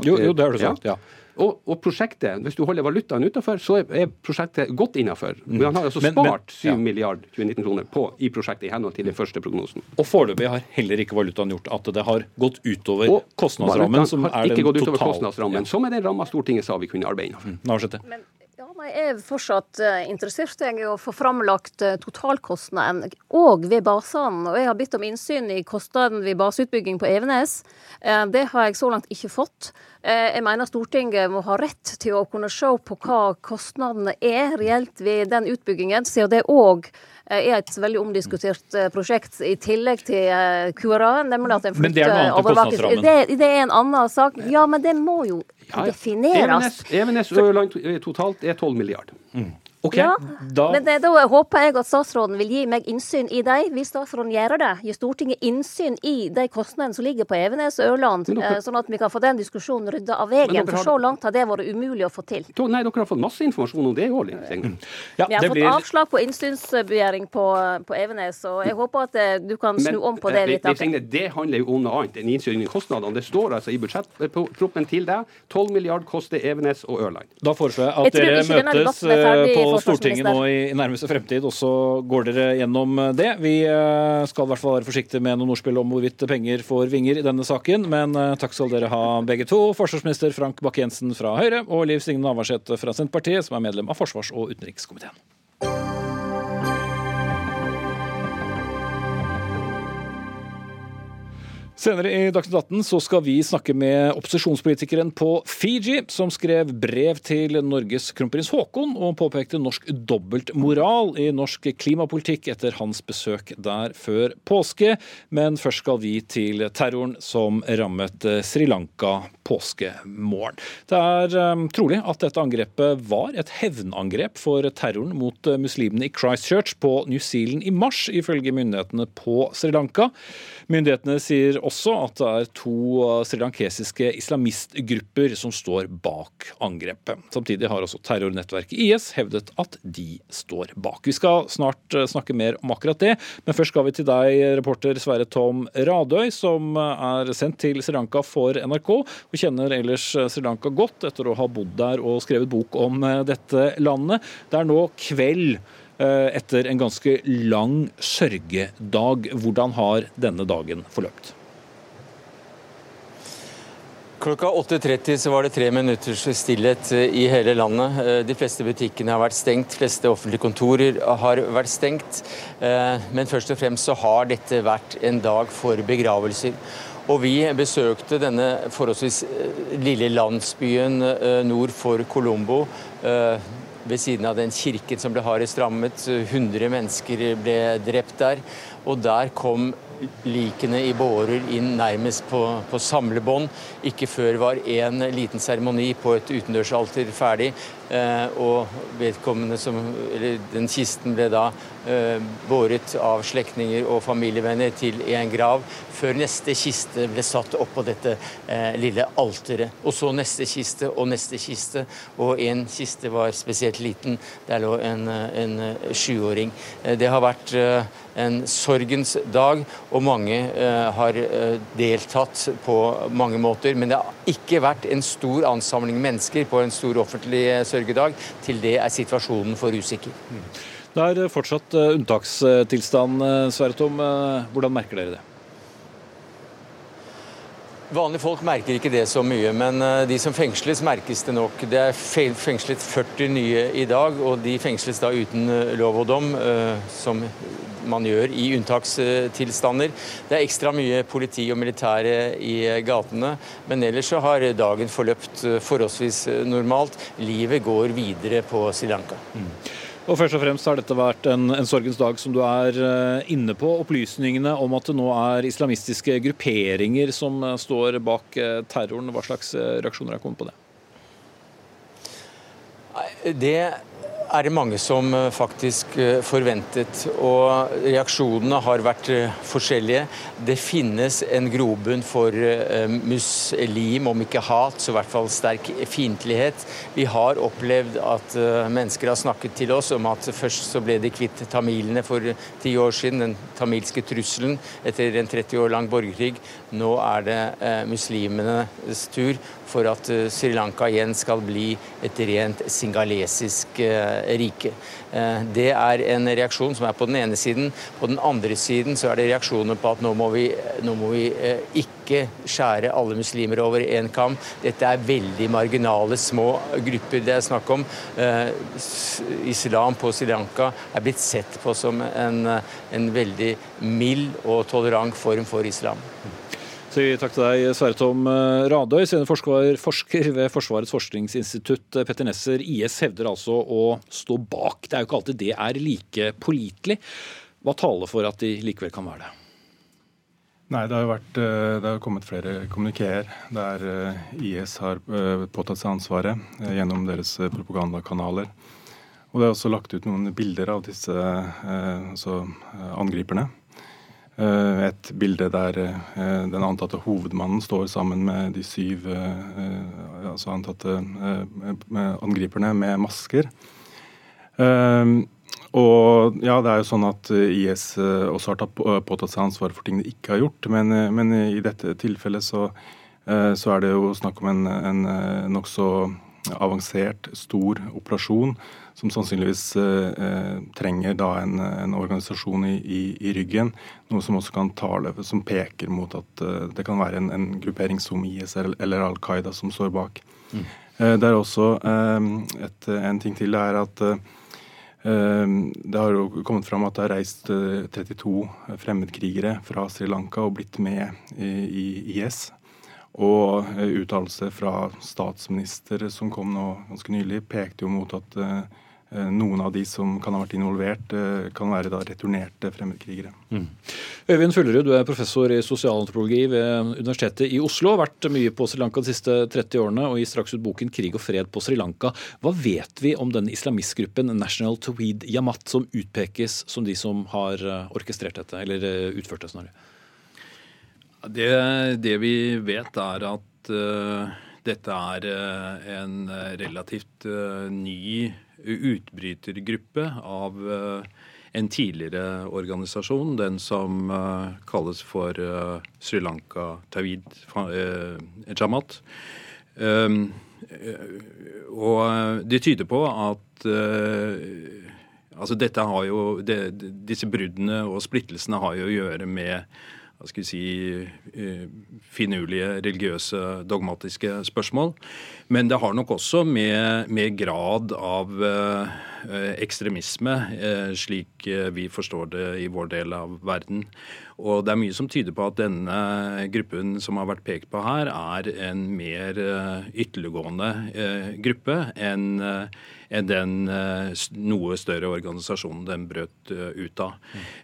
Jo, jo, det har du sagt, ja. ja. Og, og, prosjektet, hvis du holder valutaen utenfor, så er, er prosjektet godt innenfor. Mm. Han har altså men, spart 7 ja. milliarder 2019 kroner på, i prosjektet i henhold til den første prognosen. Og foreløpig har heller ikke valutaen gjort at det har gått utover og kostnadsrammen, som er den totale. Som er den ramma Stortinget sa vi kunne arbeide innenfor. Mm. Men ja, jeg er fortsatt uh, interessert i å få framlagt uh, totalkostnaden òg ved basene. Og jeg har bedt om innsyn i kostnaden ved baseutbygging på Evenes. Uh, det har jeg så langt ikke fått. Jeg mener Stortinget må ha rett til å kunne se på hva kostnadene er reelt ved den utbyggingen, siden det òg er et veldig omdiskutert prosjekt i tillegg til QRA, nemlig at en flytter overvåkes. Det, det er en annen sak. Ja, men det må jo ja, defineres. Evenes, og Ørland totalt er 12 milliarder. Mm. Okay, ja, da... men det, da håper jeg at statsråden vil gi meg innsyn i dem. Vil statsråden gjøre det? Gi Stortinget innsyn i de kostnadene som ligger på Evenes og Ørland, dere... sånn at vi kan få den diskusjonen rydda av veien? For har... så langt har det vært umulig å få til. Nei, dere har fått masse informasjon om det òg, mm. ja, Vi har fått blir... avslag på innsynsbegjæring på, på, Evenes, og jeg håper at eh, du kan snu men, om på det litt. Men, det handler jo om noe annet enn innsyn i kostnadene. Det står altså i budsjettproppen til deg 12 milliard koster Evenes og Ørland. Da foreslår jeg at jeg dere møtes eh, på Stortinget nå i, i nærmeste fremtid, og så går dere gjennom det. Vi eh, skal i hvert fall være forsiktige med noen ordspill om hvorvidt penger får vinger i denne saken, men eh, takk skal dere ha begge to. Forsvarsminister Frank Bakke-Jensen fra Høyre og Liv Signe Navarsete fra Senterpartiet, som er medlem av forsvars- og utenrikskomiteen. Senere i Dagsnytt 18 så skal vi snakke med opposisjonspolitikeren på Fiji, som skrev brev til Norges kronprins Haakon og påpekte norsk dobbeltmoral i norsk klimapolitikk etter hans besøk der før påske. Men først skal vi til terroren som rammet Sri Lanka påskemorgen. Det er um, trolig at dette angrepet var et hevnangrep for terroren mot muslimene i Christchurch på New Zealand i mars, ifølge myndighetene på Sri Lanka. Myndighetene sier også også at det er to srilankesiske islamistgrupper som står bak angrepet. Samtidig har også terrornettverket IS hevdet at de står bak. Vi skal snart snakke mer om akkurat det, men først skal vi til deg, reporter Sverre Tom Radøy, som er sendt til Sri Lanka for NRK, og kjenner ellers Sri Lanka godt etter å ha bodd der og skrevet bok om dette landet. Det er nå kveld Eh, etter en ganske lang sørgedag. Hvordan har denne dagen forløpt? Klokka 8.30 så var det tre minutters stillhet eh, i hele landet. Eh, de fleste butikkene har vært stengt, de fleste offentlige kontorer har vært stengt. Men først og fremst så har dette vært en dag for begravelser. Og vi besøkte denne forholdsvis lille landsbyen nord for Colombo ved siden av den kirken som ble hardest rammet. 100 mennesker ble drept der. Og der kom likene i bårer inn nærmest på, på samlebånd. Ikke før var en liten seremoni på et utendørsalter ferdig. Eh, og vedkommende som, eller den kisten ble da eh, båret av slektninger og familievenner til en grav, før neste kiste ble satt opp på dette eh, lille alteret. Og så neste kiste og neste kiste, og en kiste var spesielt liten. Der lå en, en sjuåring. Det har vært en sorgens dag, og mange har deltatt på mange måter. Men det har ikke vært en stor ansamling mennesker på en stor offentlig sørgedag sørgedag. Til det er situasjonen for usikker. Det er fortsatt eh, unntakstilstand, eh, Sverre Tom. Eh, hvordan merker dere det? Vanlige folk merker ikke det så mye, men de som fengsles, merkes det nok. Det er fengslet 40 nye i dag, og de fengsles da uten lov og dom, som man gjør i unntakstilstander. Det er ekstra mye politi og militære i gatene, men ellers så har dagen forløpt forholdsvis normalt. Livet går videre på Sri Lanka. Mm. Og først og fremst har dette vært en, en, sorgens dag som du er eh, inne på. Opplysningene om at det nå er islamistiske grupperinger som eh, står bak eh, terroren. Hva slags reaksjoner er kommet på det? Det er det mange som eh, faktisk eh, forventet. Og reaksjonene har vært eh, forskjellige. Det finnes en grobunn for muslim, om ikke hat, så i hvert fall sterk fiendtlighet. Vi har opplevd at mennesker har snakket til oss om at først så ble de kvitt tamilene for ti år siden, den tamilske trusselen etter en 30 år lang borgerkrig. Nå er det muslimenes tur for at Sri Lanka igjen skal bli et rent singalesisk rike. Eh, det er en reaksjon som er på den ene siden. På den andre siden så er det reaksjoner på at nå må vi, nå må vi eh, ikke skjære alle muslimer over én kam. Dette er veldig marginale, små grupper det er snakk om. Eh, islam på Sri Lanka er blitt sett på som en, en veldig mild og tolerant form for islam. Sier takk til deg, Sverre Tom eh, Radøy, seniorforsker forsker ved Forsvarets forskningsinstitutt. Eh, Petter Nesser, IS hevder altså å stå bak. Det er jo ikke alltid det er like pålitelig. Hva taler for at de likevel kan være det? Nei, Det har jo vært, eh, det har kommet flere kommunikeer der IS har påtatt seg ansvaret gjennom deres propagandakanaler. Og Det er også lagt ut noen bilder av disse altså angriperne. Eh, et bilde der eh, den antatte hovedmannen står sammen med de syv eh, altså antatte angriperne med masker. Og ja, det er jo sånn at IS også har påtatt seg ansvaret for ting de ikke har gjort. Men, men i dette tilfellet så, så, er det jo snakk om en, en nokså avansert, stor operasjon som sannsynligvis eh, trenger da en, en organisasjon i, i, i, ryggen. Noe som også kan tale, som peker mot at eh, det kan være en, en, gruppering som IS eller Al Qaida som står bak. Mm. Eh, det er også eh, et, en ting til. det er at eh, det har jo kommet fram at det har reist 32 eh, fremmedkrigere fra Sri Lanka og blitt med i, i IS. Og uttalelser fra statsminister som kom nå ganske nylig, pekte jo mot at Eh, noen av de som kan ha vært involvert, eh, kan være da returnerte fremmedkrigere. Mm. Øyvind Fullerud, du er professor i sosialantropologi ved Universitetet i Oslo. Har vært mye på Sri Lanka de siste 30 årene og gir straks ut boken 'Krig og fred på Sri Lanka'. Hva vet vi om den islamistgruppen National Tawid Yamat som utpekes som de som har eh, orkestrert dette, eller utført det snarere? Det, det vi vet, er at uh, dette er uh, en relativt uh, ny utbrytergruppe av en tidligere organisasjon, den som kalles for Sri Lanka Tawid Jamat. Um, og det tyder på at altså jo, det, Disse bruddene og splittelsene har jo å gjøre med hva skal vi si, eh, finurlige religiøse, dogmatiske spørsmål. Men det har nok også med, med grad av eh, ekstremisme, eh, slik vi forstår det i vår del av verden. Og det er mye som tyder på at denne gruppen som har vært pekt på her, er en mer ytterliggående gruppe enn den eh, noe større organisasjonen den brøt eh, ut av.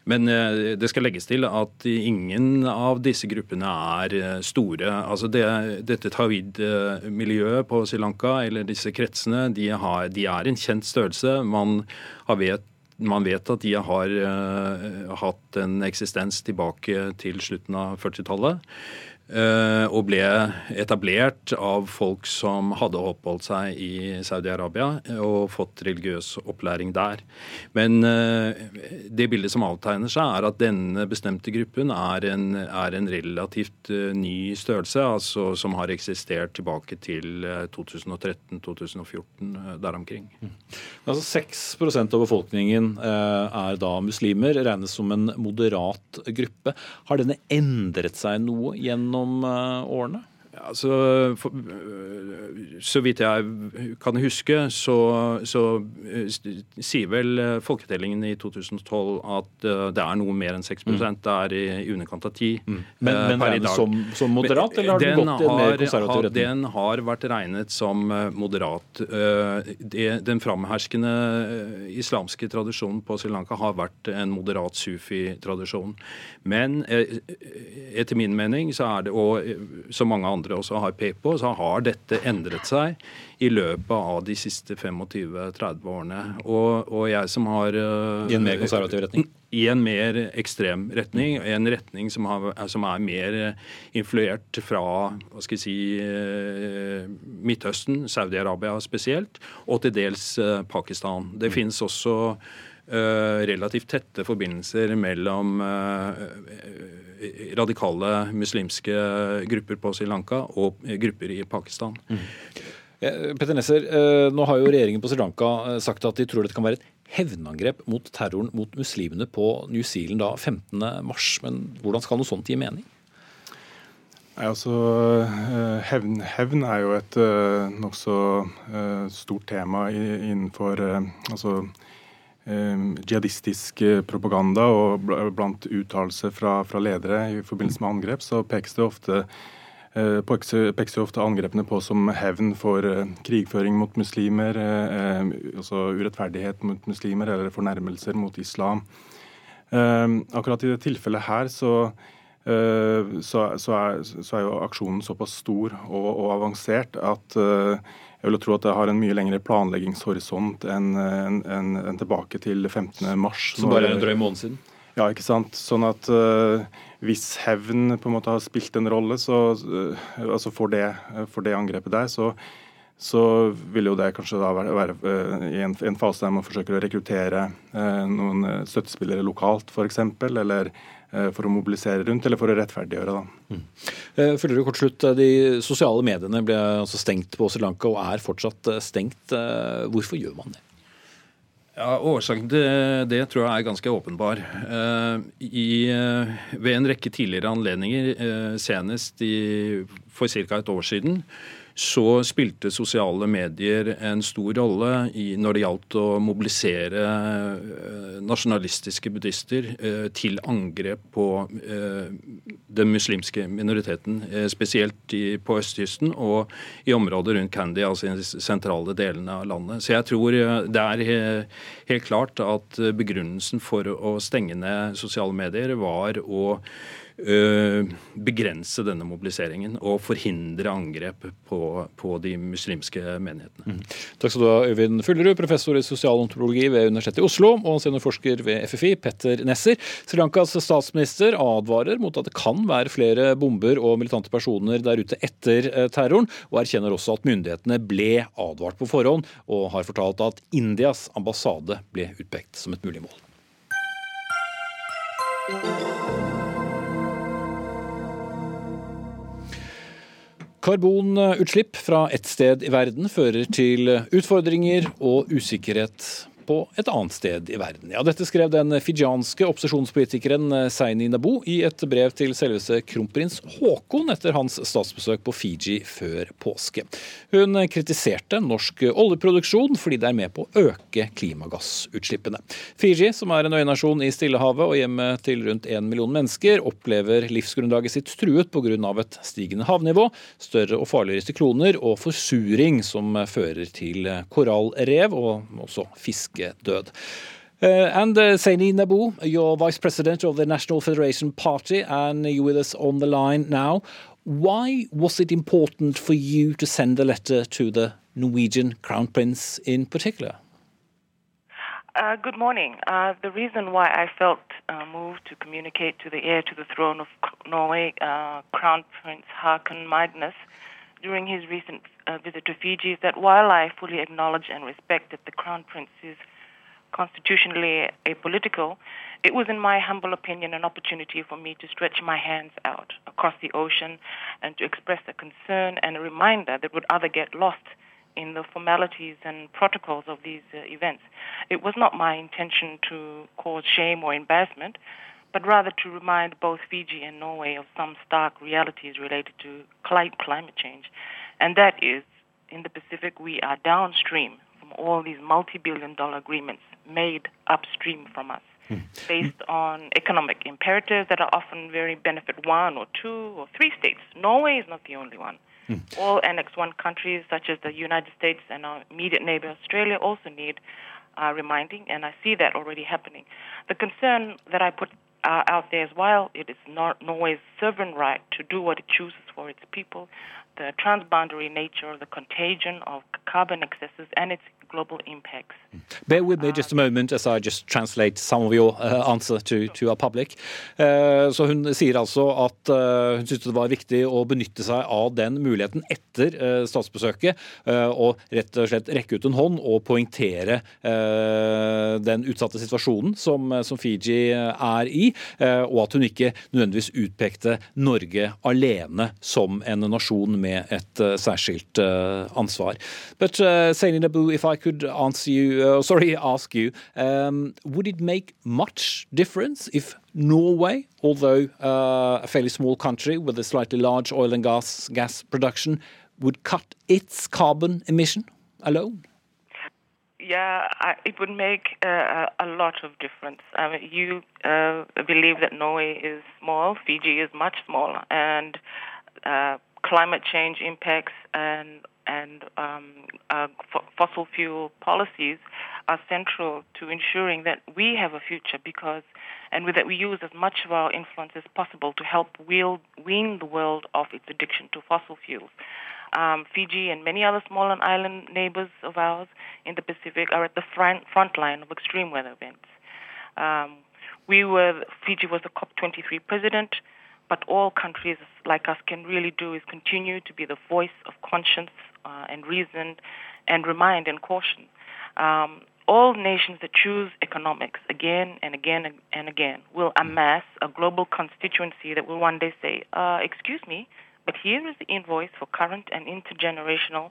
Men eh, det skal legges til at ingen av disse gruppene er store. Altså det, dette Tawid-miljøet på Sri Lanka, eller disse kretsene, de, har, de er en kjent størrelse. Man, vet, man vet at de har uh, hatt en eksistens tilbake til slutten av 40-tallet. Eh, og ble etablert av folk som hadde oppholdt seg i Saudi-Arabia og fått religiøs opplæring der. Men eh, det bildet som avtegner seg, er at denne bestemte gruppen er en, er en relativt eh, ny størrelse, altså som har eksistert tilbake til 2013-2014, der omkring. Altså 6% av befolkningen er da muslimer, regnes som en moderat gruppe. Har denne endret seg noe gjennom gjennom eh, årene? Altså, for, så vidt jeg kan huske, så, så sier vel folketellingen i 2012 at det er noe mer enn 6 mm. Det er i, i underkant av 10 mm. Men, men er det som, som, moderat, eller har den, den gått i en mer konservativ retning? Den har vært regnet som moderat. Det, den framherskende islamske tradisjonen på Sri Lanka har vært en moderat sufi-tradisjon. Men etter min mening så er det, og som mange andre andre også har pekt på, så har dette endret seg i løpet av de siste 25-30 årene. Og, og, jeg som har I en mer konservativ retning? I en mer ekstrem retning. En retning som, har, som er mer influert fra hva skal jeg si, eh, Midtøsten, Saudi-Arabia spesielt, og til dels eh, Pakistan. Det mm. finnes også relativt tette forbindelser mellom uh, radikale muslimske grupper på Sri Lanka og grupper i Pakistan. Mm. Petter Nesser, eh, nå har jo regjeringen på Sri Lanka eh, sagt at de tror det kan være et hevnangrep mot terroren mot muslimene på New Zealand da 15.3. Men hvordan skal noe sånt gi mening? Nei, altså, eh, hevn, hevn, er jo et nokså stort tema innenfor altså, jihadistisk eh, propaganda og blant uttalelser fra, fra, ledere i forbindelse med angrep, så pekes det ofte eh, pekes jo ofte angrepene på som hevn for eh, krigføring mot muslimer, altså urettferdighet mot muslimer eller fornærmelser mot islam. Ehm, akkurat i det tilfellet her så, så, så, er, så er, jo aksjonen såpass stor og, og avansert at jeg vil tro at det har en mye lengre planleggingshorisont enn en, en, en tilbake til 15. mars. Som bare er en drøy måned siden? Ja, ikke sant. Sånn at uh, hvis hevn på en måte har spilt en rolle, så uh, altså for det, for det, angrepet der, så, så vil jo det kanskje da være, være uh, i en, en, fase der man forsøker å rekruttere noen støttespillere lokalt, f.eks. Eller Eh, for å mobilisere rundt, eller for å rettferdiggjøre. Da. Mm. Eh, følger du kort slutt, eh, De sosiale mediene ble altså stengt på Sri Lanka og er fortsatt stengt. Hvorfor gjør man det? Ja, Årsaken til det tror jeg er ganske åpenbar. I, ved en rekke tidligere anledninger, senest i, for ca. et år siden, så spilte sosiale medier en stor rolle i, når det gjaldt å mobilisere eh, nasjonalistiske buddhister eh, til angrep på eh, den muslimske minoriteten, spesielt i, på østkysten og i området rundt Candy, altså i de sentrale delene av landet. Så jeg tror det er helt klart at begrunnelsen for å stenge ned sosiale medier var å begrense denne mobiliseringen og forhindre angrep på, på de muslimske menighetene. Mm. Takk skal du ha, Øyvind Fullerud, professor i sosialantropologi ved Universitetet i Oslo, og seniorforsker ved FFI, Petter Nesser. Sri Lankas statsminister advarer mot at det kan være flere bomber og militante personer der ute etter terroren, og erkjenner også at myndighetene ble advart på forhånd, og har fortalt at Indias ambassade ble utpekt som et mulig mål. Karbonutslipp fra ett sted i verden fører til utfordringer og usikkerhet på et annet sted i verden. Ja, Dette skrev den fijianske opposisjonspolitikeren Seini Nabo i et brev til selveste kronprins Haakon etter hans statsbesøk på Fiji før påske. Hun kritiserte norsk oljeproduksjon fordi det er med på å øke klimagassutslippene. Fiji, som er en øynasjon i Stillehavet og hjemme til rundt én million mennesker, opplever livsgrunnlaget sitt truet pga. et stigende havnivå, større og farligere sykloner og forsuring som fører til korallrev og også fisk død. Uh, and uh, Saini Nabu, you're vice president of the National Federation Party, and you're with us on the line now. Why was it important for you to send a letter to the Norwegian Crown Prince in particular? Uh, good morning. Uh, the reason why I felt uh, moved to communicate to the heir to the throne of Norway, uh, Crown Prince Haakon Magnus, during his recent uh, visit to Fiji is that while I fully acknowledge and respect that the Crown Prince is constitutionally apolitical, it was, in my humble opinion, an opportunity for me to stretch my hands out across the ocean and to express a concern and a reminder that would other get lost in the formalities and protocols of these uh, events. It was not my intention to cause shame or embarrassment, but rather to remind both Fiji and Norway of some stark realities related to climate change. And that is, in the Pacific, we are downstream from all these multi billion dollar agreements made upstream from us. Hmm. Based on economic imperatives that are often very benefit one or two or three states. Norway is not the only one. Hmm. All Annex 1 countries, such as the United States and our immediate neighbor Australia, also need uh, reminding, and I see that already happening. The concern that I put uh, out there as well. It is not Norway's sovereign right to do what it chooses for its people. The transboundary nature, of the contagion of carbon excesses, and its global impacts. Bear with me just a moment as I just translate some of your uh, answer to, to our public. Uh, så Hun sier altså at uh, hun syntes det var viktig å benytte seg av den muligheten etter uh, statsbesøket, uh, og rett og slett rekke ut en hånd og poengtere uh, den utsatte situasjonen som, som Fiji er i, og at hun ikke nødvendigvis utpekte Norge alene som en nasjon med et særskilt ansvar. But uh, Saini Nabu, if I could answer you, uh, sorry, ask you, um, would it make much difference if Norway, although uh, a fairly small country with a slightly large oil and gas gas production, would cut its carbon emission alone? Yeah, I, it would make uh, a lot of difference. I mean, you uh, believe that Norway is small, Fiji is much smaller, and uh, climate change impacts and and um, uh, fossil fuel policies are central to ensuring that we have a future because and that we use as much of our influence as possible to help wean the world of its addiction to fossil fuels. Um, Fiji and many other small and island neighbors of ours in the Pacific are at the front, front line of extreme weather events. Um, we were Fiji was the COP23 president. But all countries like us can really do is continue to be the voice of conscience uh, and reason and remind and caution. Um, all nations that choose economics again and again and again will amass a global constituency that will one day say, uh, excuse me, but here is the invoice for current and intergenerational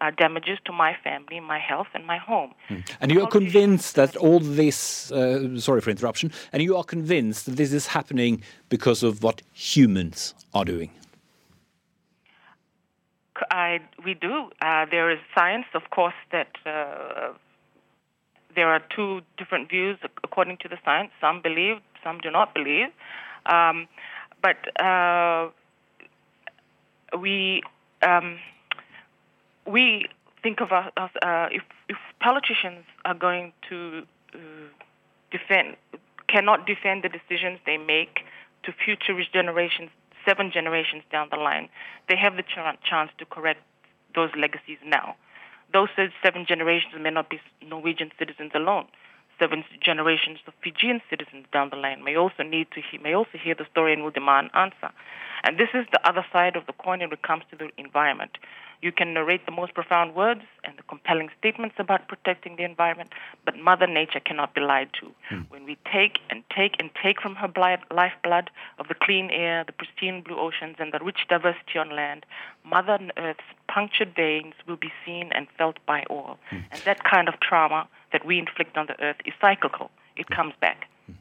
uh, damages to my family, my health, and my home. Mm. And you are convinced that all this, uh, sorry for interruption, and you are convinced that this is happening because of what humans are doing? I, we do. Uh, there is science, of course, that uh, there are two different views according to the science. Some believe, some do not believe. Um, but uh, we um, we think of us uh, if, if politicians are going to uh, defend, cannot defend the decisions they make to future generations, seven generations down the line, they have the ch- chance to correct those legacies now. Those seven generations may not be Norwegian citizens alone. Seven generations of Fijian citizens down the line may also need to he- may also hear the story and will demand answer. And this is the other side of the coin when it comes to the environment. You can narrate the most profound words and the compelling statements about protecting the environment, but Mother Nature cannot be lied to. Hmm. When we take and take and take from her blood, lifeblood of the clean air, the pristine blue oceans, and the rich diversity on land, Mother Earth's punctured veins will be seen and felt by all. Hmm. And that kind of trauma that we inflict on the earth is cyclical. It comes back. Hmm.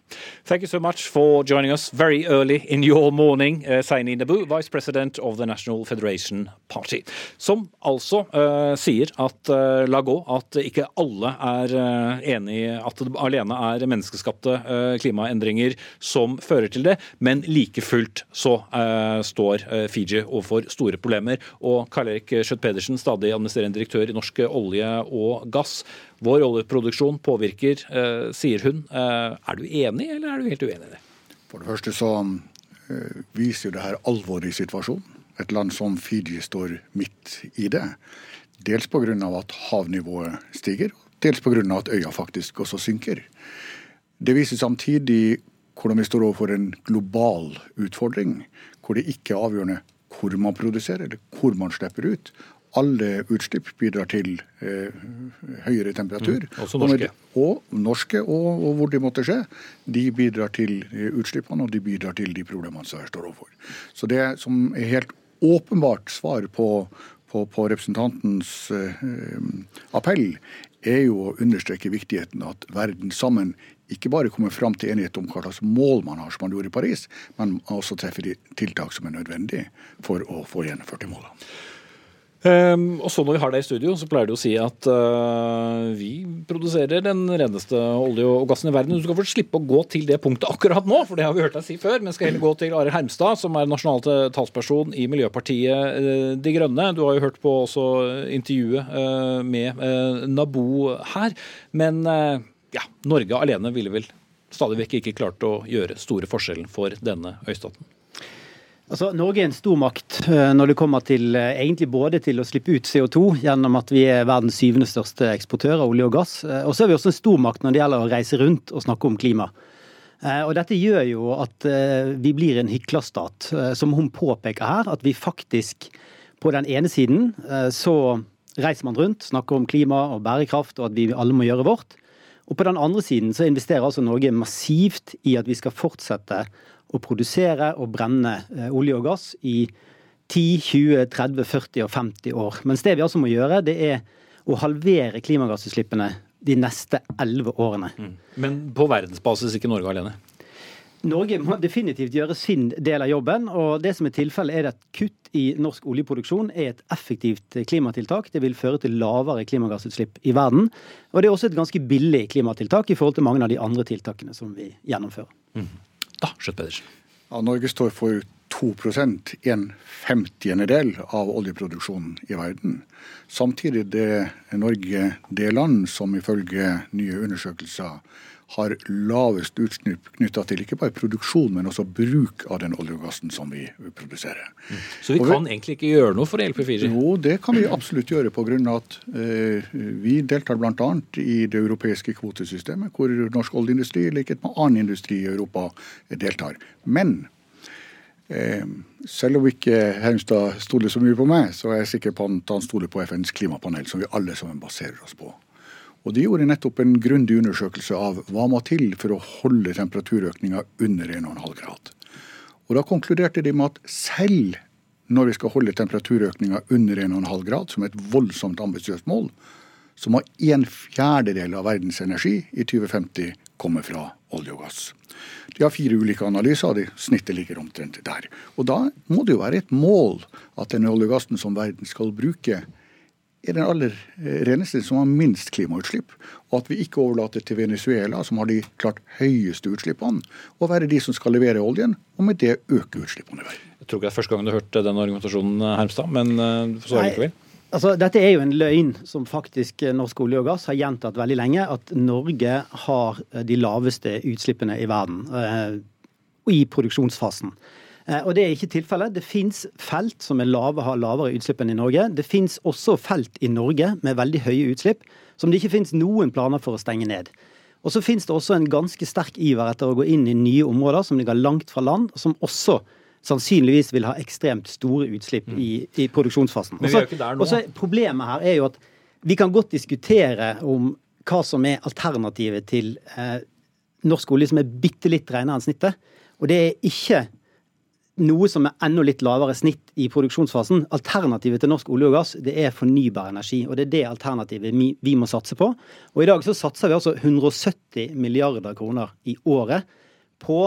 Thank you so much for joining us very early in your morning, uh, Saini Nabu, Vice President of the National Federation Party. Som altså uh, sier at uh, la gå at ikke alle er uh, enig at det alene er menneskeskapte uh, klimaendringer som fører til det, men like fullt så eh, står eh, Fiji overfor store problemer. Og Karl Erik Schjøtt-Pedersen, stadig administrerende direktør i Norsk olje og gass. Vår oljeproduksjon påvirker, eh, sier hun. Eh, er du enig, eller er du helt uenig i det? For det første så eh, viser jo det her alvoret i situasjonen. Et land som Fiji står midt i det. Dels pga. at havnivået stiger, dels pga. at øya faktisk også synker. Det viser samtidig hvordan vi står overfor en global utfordring, hvor det ikke er avgjørende hvor man produserer eller hvor man slipper ut. Alle utslipp bidrar til eh, høyere temperatur. Mm, også Og med- norske. Og norske, og, og hvor de måtte skje. De bidrar til eh, utslippene, og de bidrar til de problemene som her står overfor. Så det som er helt åpenbart svar på, på, på representantens eh, appell, er jo å understreke viktigheten av at verden sammen ikke bare kommer fram til enighet om hva slags mål man har, som man gjorde i Paris, men også treffer de tiltak som er nødvendige for å få gjennomført de målene. Um, og så Når vi har deg i studio, så pleier du å si at uh, vi produserer den reneste olje og gassen i verden. Du skal få slippe å gå til det punktet akkurat nå, for det har vi hørt deg si før. Men skal heller gå til Arild Hermstad, som er nasjonal talsperson i Miljøpartiet uh, De Grønne. Du har jo hørt på også intervjuet uh, med Nabo her. Men ja, Norge alene ville vel stadig vekk ikke klart å gjøre store forskjellen for denne øystaten. Altså, Norge er en stormakt makt når det kommer til eh, egentlig både til å slippe ut CO2 gjennom at vi er verdens syvende største eksportør av olje og gass. eh, Og så er vi også en stormakt når det gjelder å reise rundt og snakke om klima. Eh, Og dette gjør jo at eh, vi blir en hyklerstat, eh, som hun påpeker her. At vi faktisk på den ene siden eh, så reiser man rundt, snakker om klima og bærekraft og at vi alle må gjøre vårt. Og på den andre siden så investerer altså Norge massivt i at vi skal fortsette å produsere og brenne eh, olje og gass i 10, 20, 30, 40 og 50 år. Mens det vi altså må gjøre, det er å halvere klimagassutslippene de neste 11 årene. Men på verdensbasis ikke Norge alene. Norge må definitivt gjøre sin del av jobben. og det som er tilfellet er at Kutt i norsk oljeproduksjon er et effektivt klimatiltak. Det vil føre til lavere klimagassutslipp i verden. Og det er også et ganske billig klimatiltak i forhold til mange av de andre tiltakene som vi gjennomfører. Da, Skjøtt Pedersen. Ja, Norge står for 2% en femtiendedel av oljeproduksjonen i verden. Samtidig er Norge det land som ifølge nye undersøkelser har lavest utslipp knytta til ikke bare produksjon, men også bruk av den olje og gassen som vi produserer. Så vi Og vi- kan egentlig ikke gjøre noe for å hjelpe Fiji? Jo, det kan vi absolutt gjøre pga. at eh, vi deltar bl.a. i det europeiske kvotesystemet, hvor norsk oljeindustri, i likhet med annen industri i Europa, deltar. Men eh, selv om ikke Hermstad stoler så mye på meg, så er jeg sikker på at han stoler på FNs klimapanel, som vi alle sammen baserer oss på. Og De gjorde nettopp en grundig undersøkelse av hva må til for å holde temperaturøkninga under 1,5 grad. Og Da konkluderte de med at selv når vi skal holde temperaturøkninga under 1,5 grad, som er et voldsomt ambisiøst mål, så må en fjerdedel av verdens energi i 2050 komme fra olje og gass. De har fire ulike analyser, og de snittet ligger omtrent der. Og Da må det jo være et mål at den olje og gassen som verden skal bruke, er den aller eh, reneste som har minst klimautslipp. Og at vi ikke overlater til Venezuela, som har de klart høyeste utslippene, å være de som skal levere oljen, og med det øke utslippene i verden. Jeg tror ikke det er første gang du har hørt den argumentasjonen, Hermstad, men eh, du får svare likevel. Altså, dette er jo en løgn som faktisk Norsk olje og gass har gjentatt veldig lenge, at Norge har de laveste utslippene i verden. og i produksjonsfasen. Eh, og Det er ikke tilfellet. Det fins felt som lave, har lavere utslipp enn i Norge. Det fins også felt i Norge med veldig høye utslipp som det ikke finnes noen planer for å stenge ned. Og så finnes det også en ganske sterk iver etter å gå inn i nye områder som ligger langt fra land, som også sannsynligvis vil ha ekstremt store utslipp i, i, produksjonsfasen. Og. Også, problemet her er jo at vi kan godt diskutere om hva som er alternativet til eh, norsk olje som er bitte litt renere enn snittet. Og det er ikke noe som er enda litt lavere snitt i produksjonsfasen. Alternativet til norsk olje og gass det er fornybar energi. og Det er det alternativet vi må satse på. Og I dag så satser vi altså 170 milliarder kroner i året på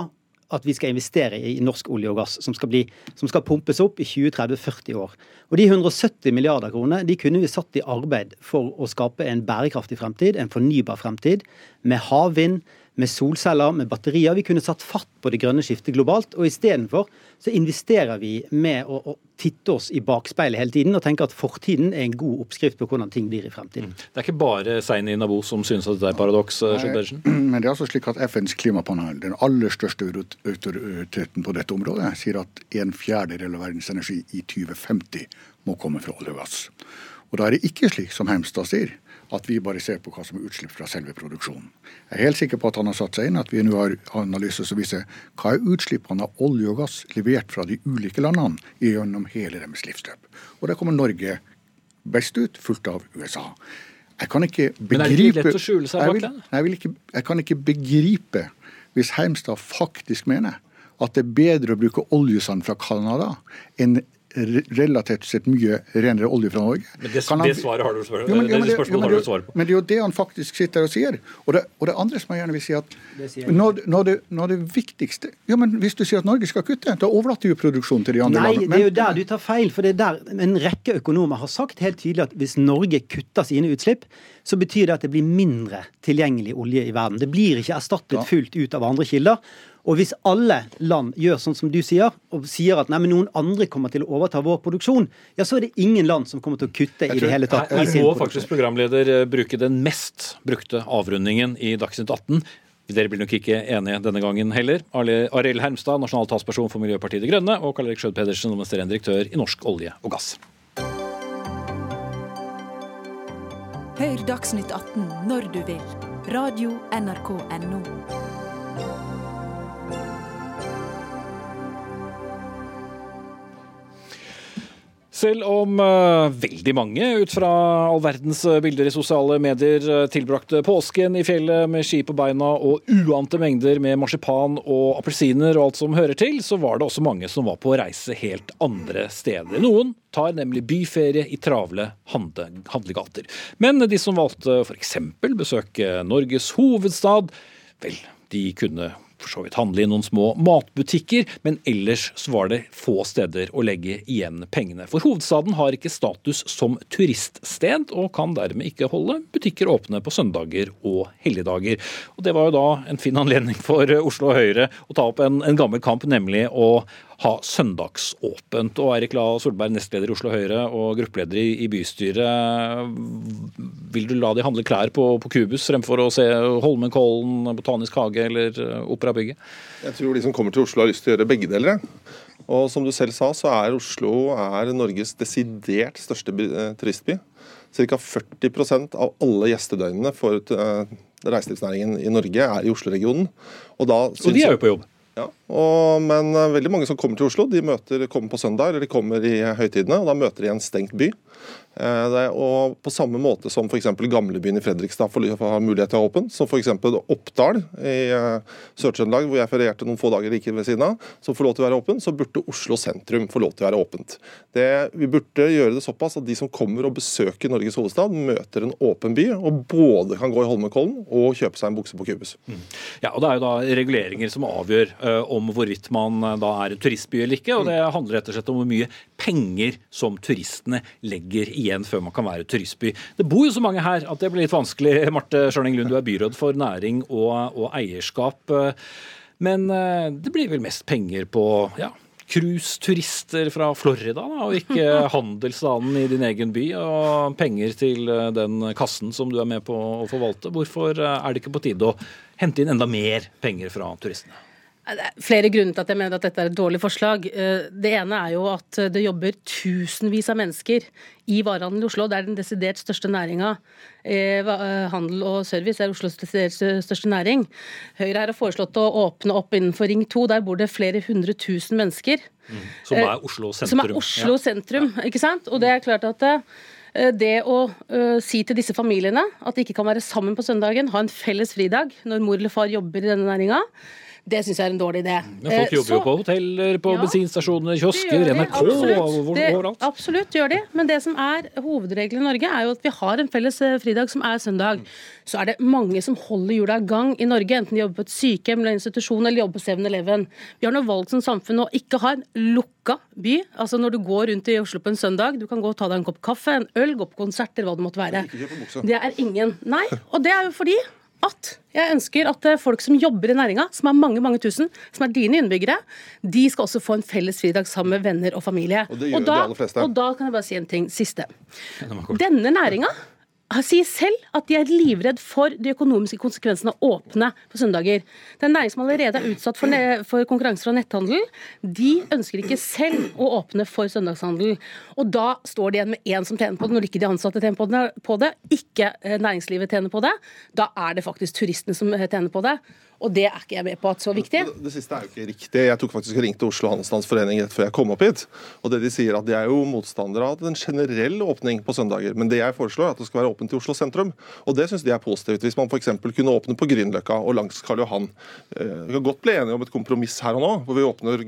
at vi skal investere i norsk olje og gass, som skal, bli, som skal pumpes opp i 20-30-40 år. Og De 170 milliarder kroner de kunne vi satt i arbeid for å skape en bærekraftig fremtid, en fornybar fremtid, med havvind, med solceller, med batterier. Vi kunne satt fatt på det grønne skiftet globalt. Og istedenfor så investerer vi med å, å, titte oss i bakspeilet hele tiden og tenke at fortiden er en god oppskrift på hvordan ting blir i fremtiden. Mm. Det er ikke bare Seini Nabo som synes at det er paradoks? Eh, men det er altså slik at FNs klimapanel, den aller største autoriteten på dette området, sier at en fjerdedel av verdens energi i 2050 må komme fra olje og gass. Og da er det ikke slik som Hemstad sier, at vi bare ser på hva som er utslipp fra selve produksjonen. Jeg er helt sikker på at han har satt seg inn at vi nå har analyser som viser hva er utslippene av olje og gass levert fra de ulike landene gjennom hele deres livsløp. Og der kommer Norge best ut, fulgt av USA. Jeg kan ikke begripe Men er det ikke lett å skjule seg bak den? Jeg, jeg, jeg kan ikke begripe hvis Heimstad faktisk mener at det er bedre å bruke oljesand fra Canada enn relativt sett mye renere olje fra Norge. Men det, han, det svaret har du, svar, jo, men, det, det, jo, men, det, men det er jo det han faktisk sitter og sier. Og det, og det andre som jeg gjerne vil si at når, når, det, når det viktigste ja, men Hvis du sier at Norge skal kutte, da overlater jo produksjonen til de andre Nei, landene. Nei, det er jo der du tar feil. for det er der En rekke økonomer har sagt helt tydelig at hvis Norge kutter sine utslipp, så betyr det at det blir mindre tilgjengelig olje i verden. Det blir ikke erstattet fullt ut av andre kilder. Og hvis alle land gjør sånn som du sier, og sier at nei, men noen andre kommer til å overta vår produksjon, ja, så er det ingen land som kommer til å kutte i det hele tatt. Her, her må faktisk programleder eh, bruke den mest brukte avrundingen i Dagsnytt 18. Dere blir nok ikke enige denne gangen heller. Arild Hermstad, nasjonal talsperson for Miljøpartiet De Grønne, og Karl Erik Skjød Pedersen, administrerende direktør i Norsk olje og gass. Hør Dagsnytt 18 når du vil. Radio NRK Radio.nrk.no. Selv om uh, veldig mange ut fra all verdens eh, bilder i sosiale medier uh, tilbrakte påsken i fjellet med ski på beina og uante mengder med marsipan og appelsiner og alt som hører til, så var det også mange som var på reise helt andre steder. Noen tar nemlig byferie i travle handle, handlegater. Men de som valgte f.eks. besøke Norges hovedstad, vel, de kunne for så vidt handle i noen små matbutikker, men ellers så var det få steder å legge igjen pengene. For hovedstaden har ikke status som turiststed, og kan dermed ikke holde butikker åpne på søndager og helligdager. Og Det var jo da en fin anledning for Oslo Høyre å ta opp en, en gammel kamp, nemlig å ha søndagsåpent. Og Eirik La Solberg, nestleder i Oslo Høyre og gruppeleder i, i bystyret. Vil du la de handle klær på, på Kubus fremfor å se Holmenkollen, Botanisk hage eller Operabygget? Jeg tror de som kommer til Oslo har lyst til å gjøre begge deler. Og som du selv sa, så er Oslo er Norges desidert største eh, turistby. Ca. 40% av alle gjestedøgnene for eh, reiselivsnæringen i Norge er i Oslo-regionen. Og, og de er jo på jobb? Ja, og, Men eh, veldig mange som kommer til Oslo, de møter, kommer på søndag eller de kommer i høytidene. og Da møter de en stengt by. Eh, og På samme måte som f.eks. gamlebyen i Fredrikstad får ha mulighet til å ha åpent, som f.eks. Oppdal i uh, Sør-Trøndelag, hvor jeg ferierte noen få dager like ved siden av, som får lov til å være åpent, så burde Oslo sentrum få lov til å være åpent. Det, vi burde gjøre det såpass at de som kommer og besøker Norges hovedstad, møter en åpen by, og både kan gå i Holmenkollen og kjøpe seg en bukse på Kubus. Mm. Ja, og Det er jo da reguleringer som avgjør uh, om hvorvidt man uh, da er en turistby eller ikke, og det handler rett og slett om hvor mye penger som turistene legger igjen før man kan være turistby. Det bor jo så mange her at det blir litt vanskelig. Marte Schjørning Lund, du er byråd for næring og, og eierskap. Men eh, det blir vel mest penger på ja, cruiseturister fra Florida, da, og ikke handelsstanden i din egen by. Og penger til eh, den kassen som du er med på å forvalte. Hvorfor eh, er det ikke på tide å hente inn enda mer penger fra turistene? Det er flere grunner til at jeg mener at dette er et dårlig forslag. Eh, det ene er jo at det jobber tusenvis av mennesker i varehandelen i Oslo. Det er den desidert største næringa. Eh, handel og service er Oslos desidert største næring. Høyre her har foreslått å åpne opp innenfor Ring 2. Der bor det flere hundre tusen mennesker. Mm. Som er Oslo sentrum. Som er Oslo sentrum, ja. ikke sant? Og det er klart at det å uh, si til disse familiene at de ikke kan være sammen på søndagen, ha en felles fridag når mor eller far jobber i denne næringa, det syns jeg er en dårlig idé. Men folk jobber så, jo på hoteller, på ja, bensinstasjoner, kiosker, NRK absolutt, overalt. absolutt gjør de. Men det som er hovedregelen i Norge, er jo at vi har en felles eh, fridag som er søndag. Så er det mange som holder hjula i gang i Norge, enten de jobber på et sykehjem eller institusjon eller jobber på 7-Eleven. Vi har nå valgt som samfunn å ikke ha en lukka by. Altså når du går rundt i Oslo på en søndag, du kan gå og ta deg en kopp kaffe, en øl, gå på konsert eller hva det måtte være. Det er ingen. Nei, og det er jo fordi at jeg ønsker at eh, folk som jobber i næringa, som er mange mange tusen, som er dine innbyggere, de skal også få en felles fridag sammen med venner og familie. Og det gjør og da, de aller. Og da kan jeg bare si en ting siste. Denne næringa sier selv at de er livredd for de økonomiske konsekvensene av åpne på søndager. Det er næring som allerede er utsatt for, for konkurranse fra netthandel. De ønsker ikke selv å åpne for søndagshandel. Og da står de igjen med én som tjener på det, når ikke de ansatte tjener på det, ikke eh, næringslivet tjener på det. Da er det faktisk turistene som tjener på det. Og det er ikke jeg med på at så viktig. Det, det, siste er jo ikke riktig. Jeg tok faktisk og ringte Oslo Handelsstandsforening rett før jeg kom opp hit. Og det de sier at de er jo motstandere av en generell åpning på søndager. Men det jeg foreslår, er at det skal være åpent i Oslo sentrum. Og det syns de er positivt. Hvis man f.eks. kunne åpne på Grünerløkka og langs Karl Johan. Eh, vi kan godt bli enige om et kompromiss her og nå, hvor vi åpner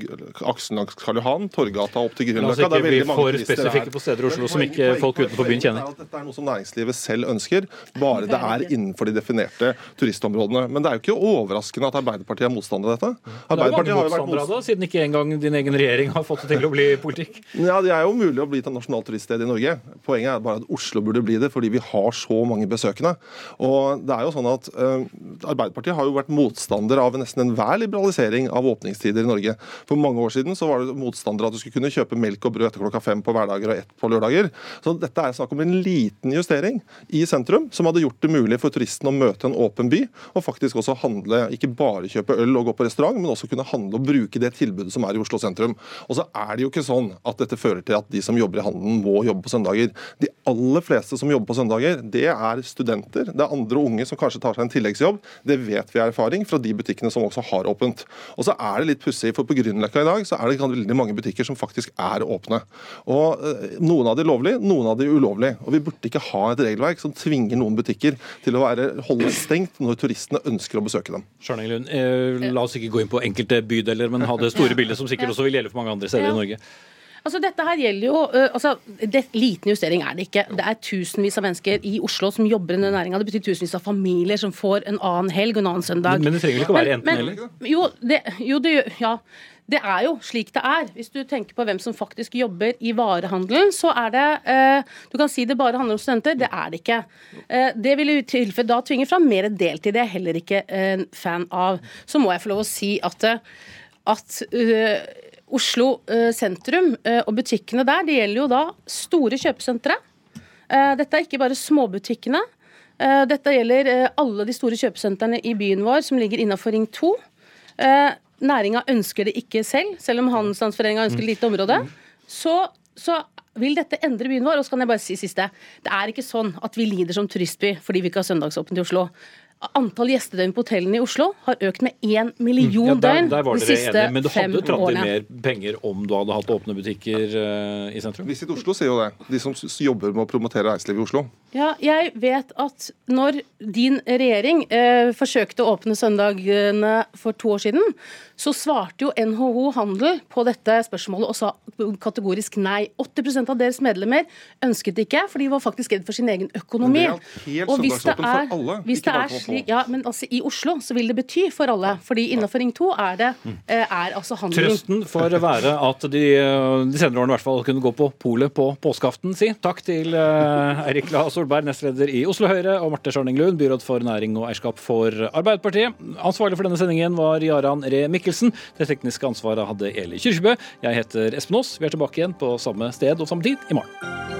aksen langs Karl Johan, Torgata opp til Grünerløkka. La oss ikke bli for spesifikke på steder i Oslo som ikke folk utenfor byen kjenner. Dette er noe som næringslivet selv ønsker, bare det er innenfor de definerte turistområdene. Men det er jo ikke overraskende at Arbeiderpartiet er motstander av dette. Arbeiderpartiet har jo vært motstander siden ikke engang din egen regjering har fått det til å bli politikk. Ja, Det er jo mulig å bli til nasjonalt turiststed i Norge. Poenget er bare at Oslo burde bli det, fordi vi har så mange besøkende. Og det er jo sånn at uh, Arbeiderpartiet har jo vært motstander av nesten enhver liberalisering av åpningstider i Norge. For mange år siden så var det motstander av at du skulle kunne kjøpe melk og brød etter klokka fem på hverdager og ett på lørdager. Så dette er snakk om en liten justering i sentrum som hadde gjort det mulig for turistene å møte en åpen by, og faktisk også handle, ikke bare kjøpe øl og gå på restaurant, men også kunne handle og bruke det tilbudet som er i Oslo sentrum. Og så er det jo ikke sånn at dette fører til at de som jobber i handelen må jobbe på søndager. De aller fleste som jobber på søndager, det er studenter. Det er andre unge som kanskje tar seg en tilleggsjobb. Det vet vi av erfaring fra de butikkene som også har åpent. Og så er det litt pussig, for på Grünerløkka i dag så er det veldig mange butikker som faktisk er åpne. Og eh, Noen av de lovlig, noen av de ulovlig. Og vi burde ikke ha et regelverk som tvinger noen butikker til å være, holde stengt når turistene ønsker å besøke dem. Lund, Eh, la oss ikke gå inn på enkelte bydeler, men ha det store bildet, som sikkert også vil gjelde for mange andre steder i Norge. Altså dette her gjelder jo, uh, altså, det, Liten justering er det ikke. Det er tusenvis av mennesker i Oslo som jobber i denne næringa. Det betyr tusenvis av familier som får en annen helg og en annen søndag. Men, men det trenger ikke å være enten-eller? Jo, det, jo, det, ja. Det er jo slik det er. Hvis du tenker på hvem som faktisk jobber i varehandelen, så er det eh, Du kan si det bare handler om studenter. Det er det ikke. Eh, det vil i tilfelle da tvinge fram mer deltid. Det er jeg heller ikke en fan av. Så må jeg få lov å si at, at uh, Oslo uh, sentrum uh, og butikkene der, det gjelder jo da store kjøpesentre. dette er ikke bare småbutikkene. dette gjelder alle de store kjøpesentrene i byen vår som ligger innafor Ring 2. Næringa ønsker det ikke selv, selv om Handelsstandsforeninga ønsker et lite område. Så, så vil dette endre byen vår? Og så kan jeg bare si siste. Det er ikke sånn at vi lider som turistby fordi vi ikke har søndagsåpent i Oslo. Antall gjestedøgn på hotellene i Oslo har økt med én million ja, der, der de siste fem årene. Men du hadde dratt inn mer penger om du hadde hatt åpne butikker uh, i sentrum? Visit Oslo sier jo det. De som jobber med å promotere reiselivet i Oslo. Ja, jeg vet at når din regjering uh, forsøkte å åpne søndagene for to år siden, så svarte jo NHO Handel på dette spørsmålet og sa kategorisk nei. 80% av deres medlemmer ønsket det ikke, for de var faktisk redd for sin egen økonomi. Men det er helt søndagsåpent for slik, ja, men altså I Oslo så vil det bety for alle. fordi innenfor Ring 2 er det eh, er altså handling. Trøsten får være at de, de senere årene i hvert fall kunne gå på polet på påskeaften, si. Takk til uh, Eirik La Solberg, nestleder i Oslo Høyre, og Marte Sjorning Lund, byråd for næring og eierskap for Arbeiderpartiet. Ansvarlig for denne sendingen var Jaran Ree Mikkelsen. Det tekniske ansvaret hadde Eli Kyrkjebø. Jeg heter Espen Aas. Vi er tilbake igjen på samme sted og samme tid i morgen.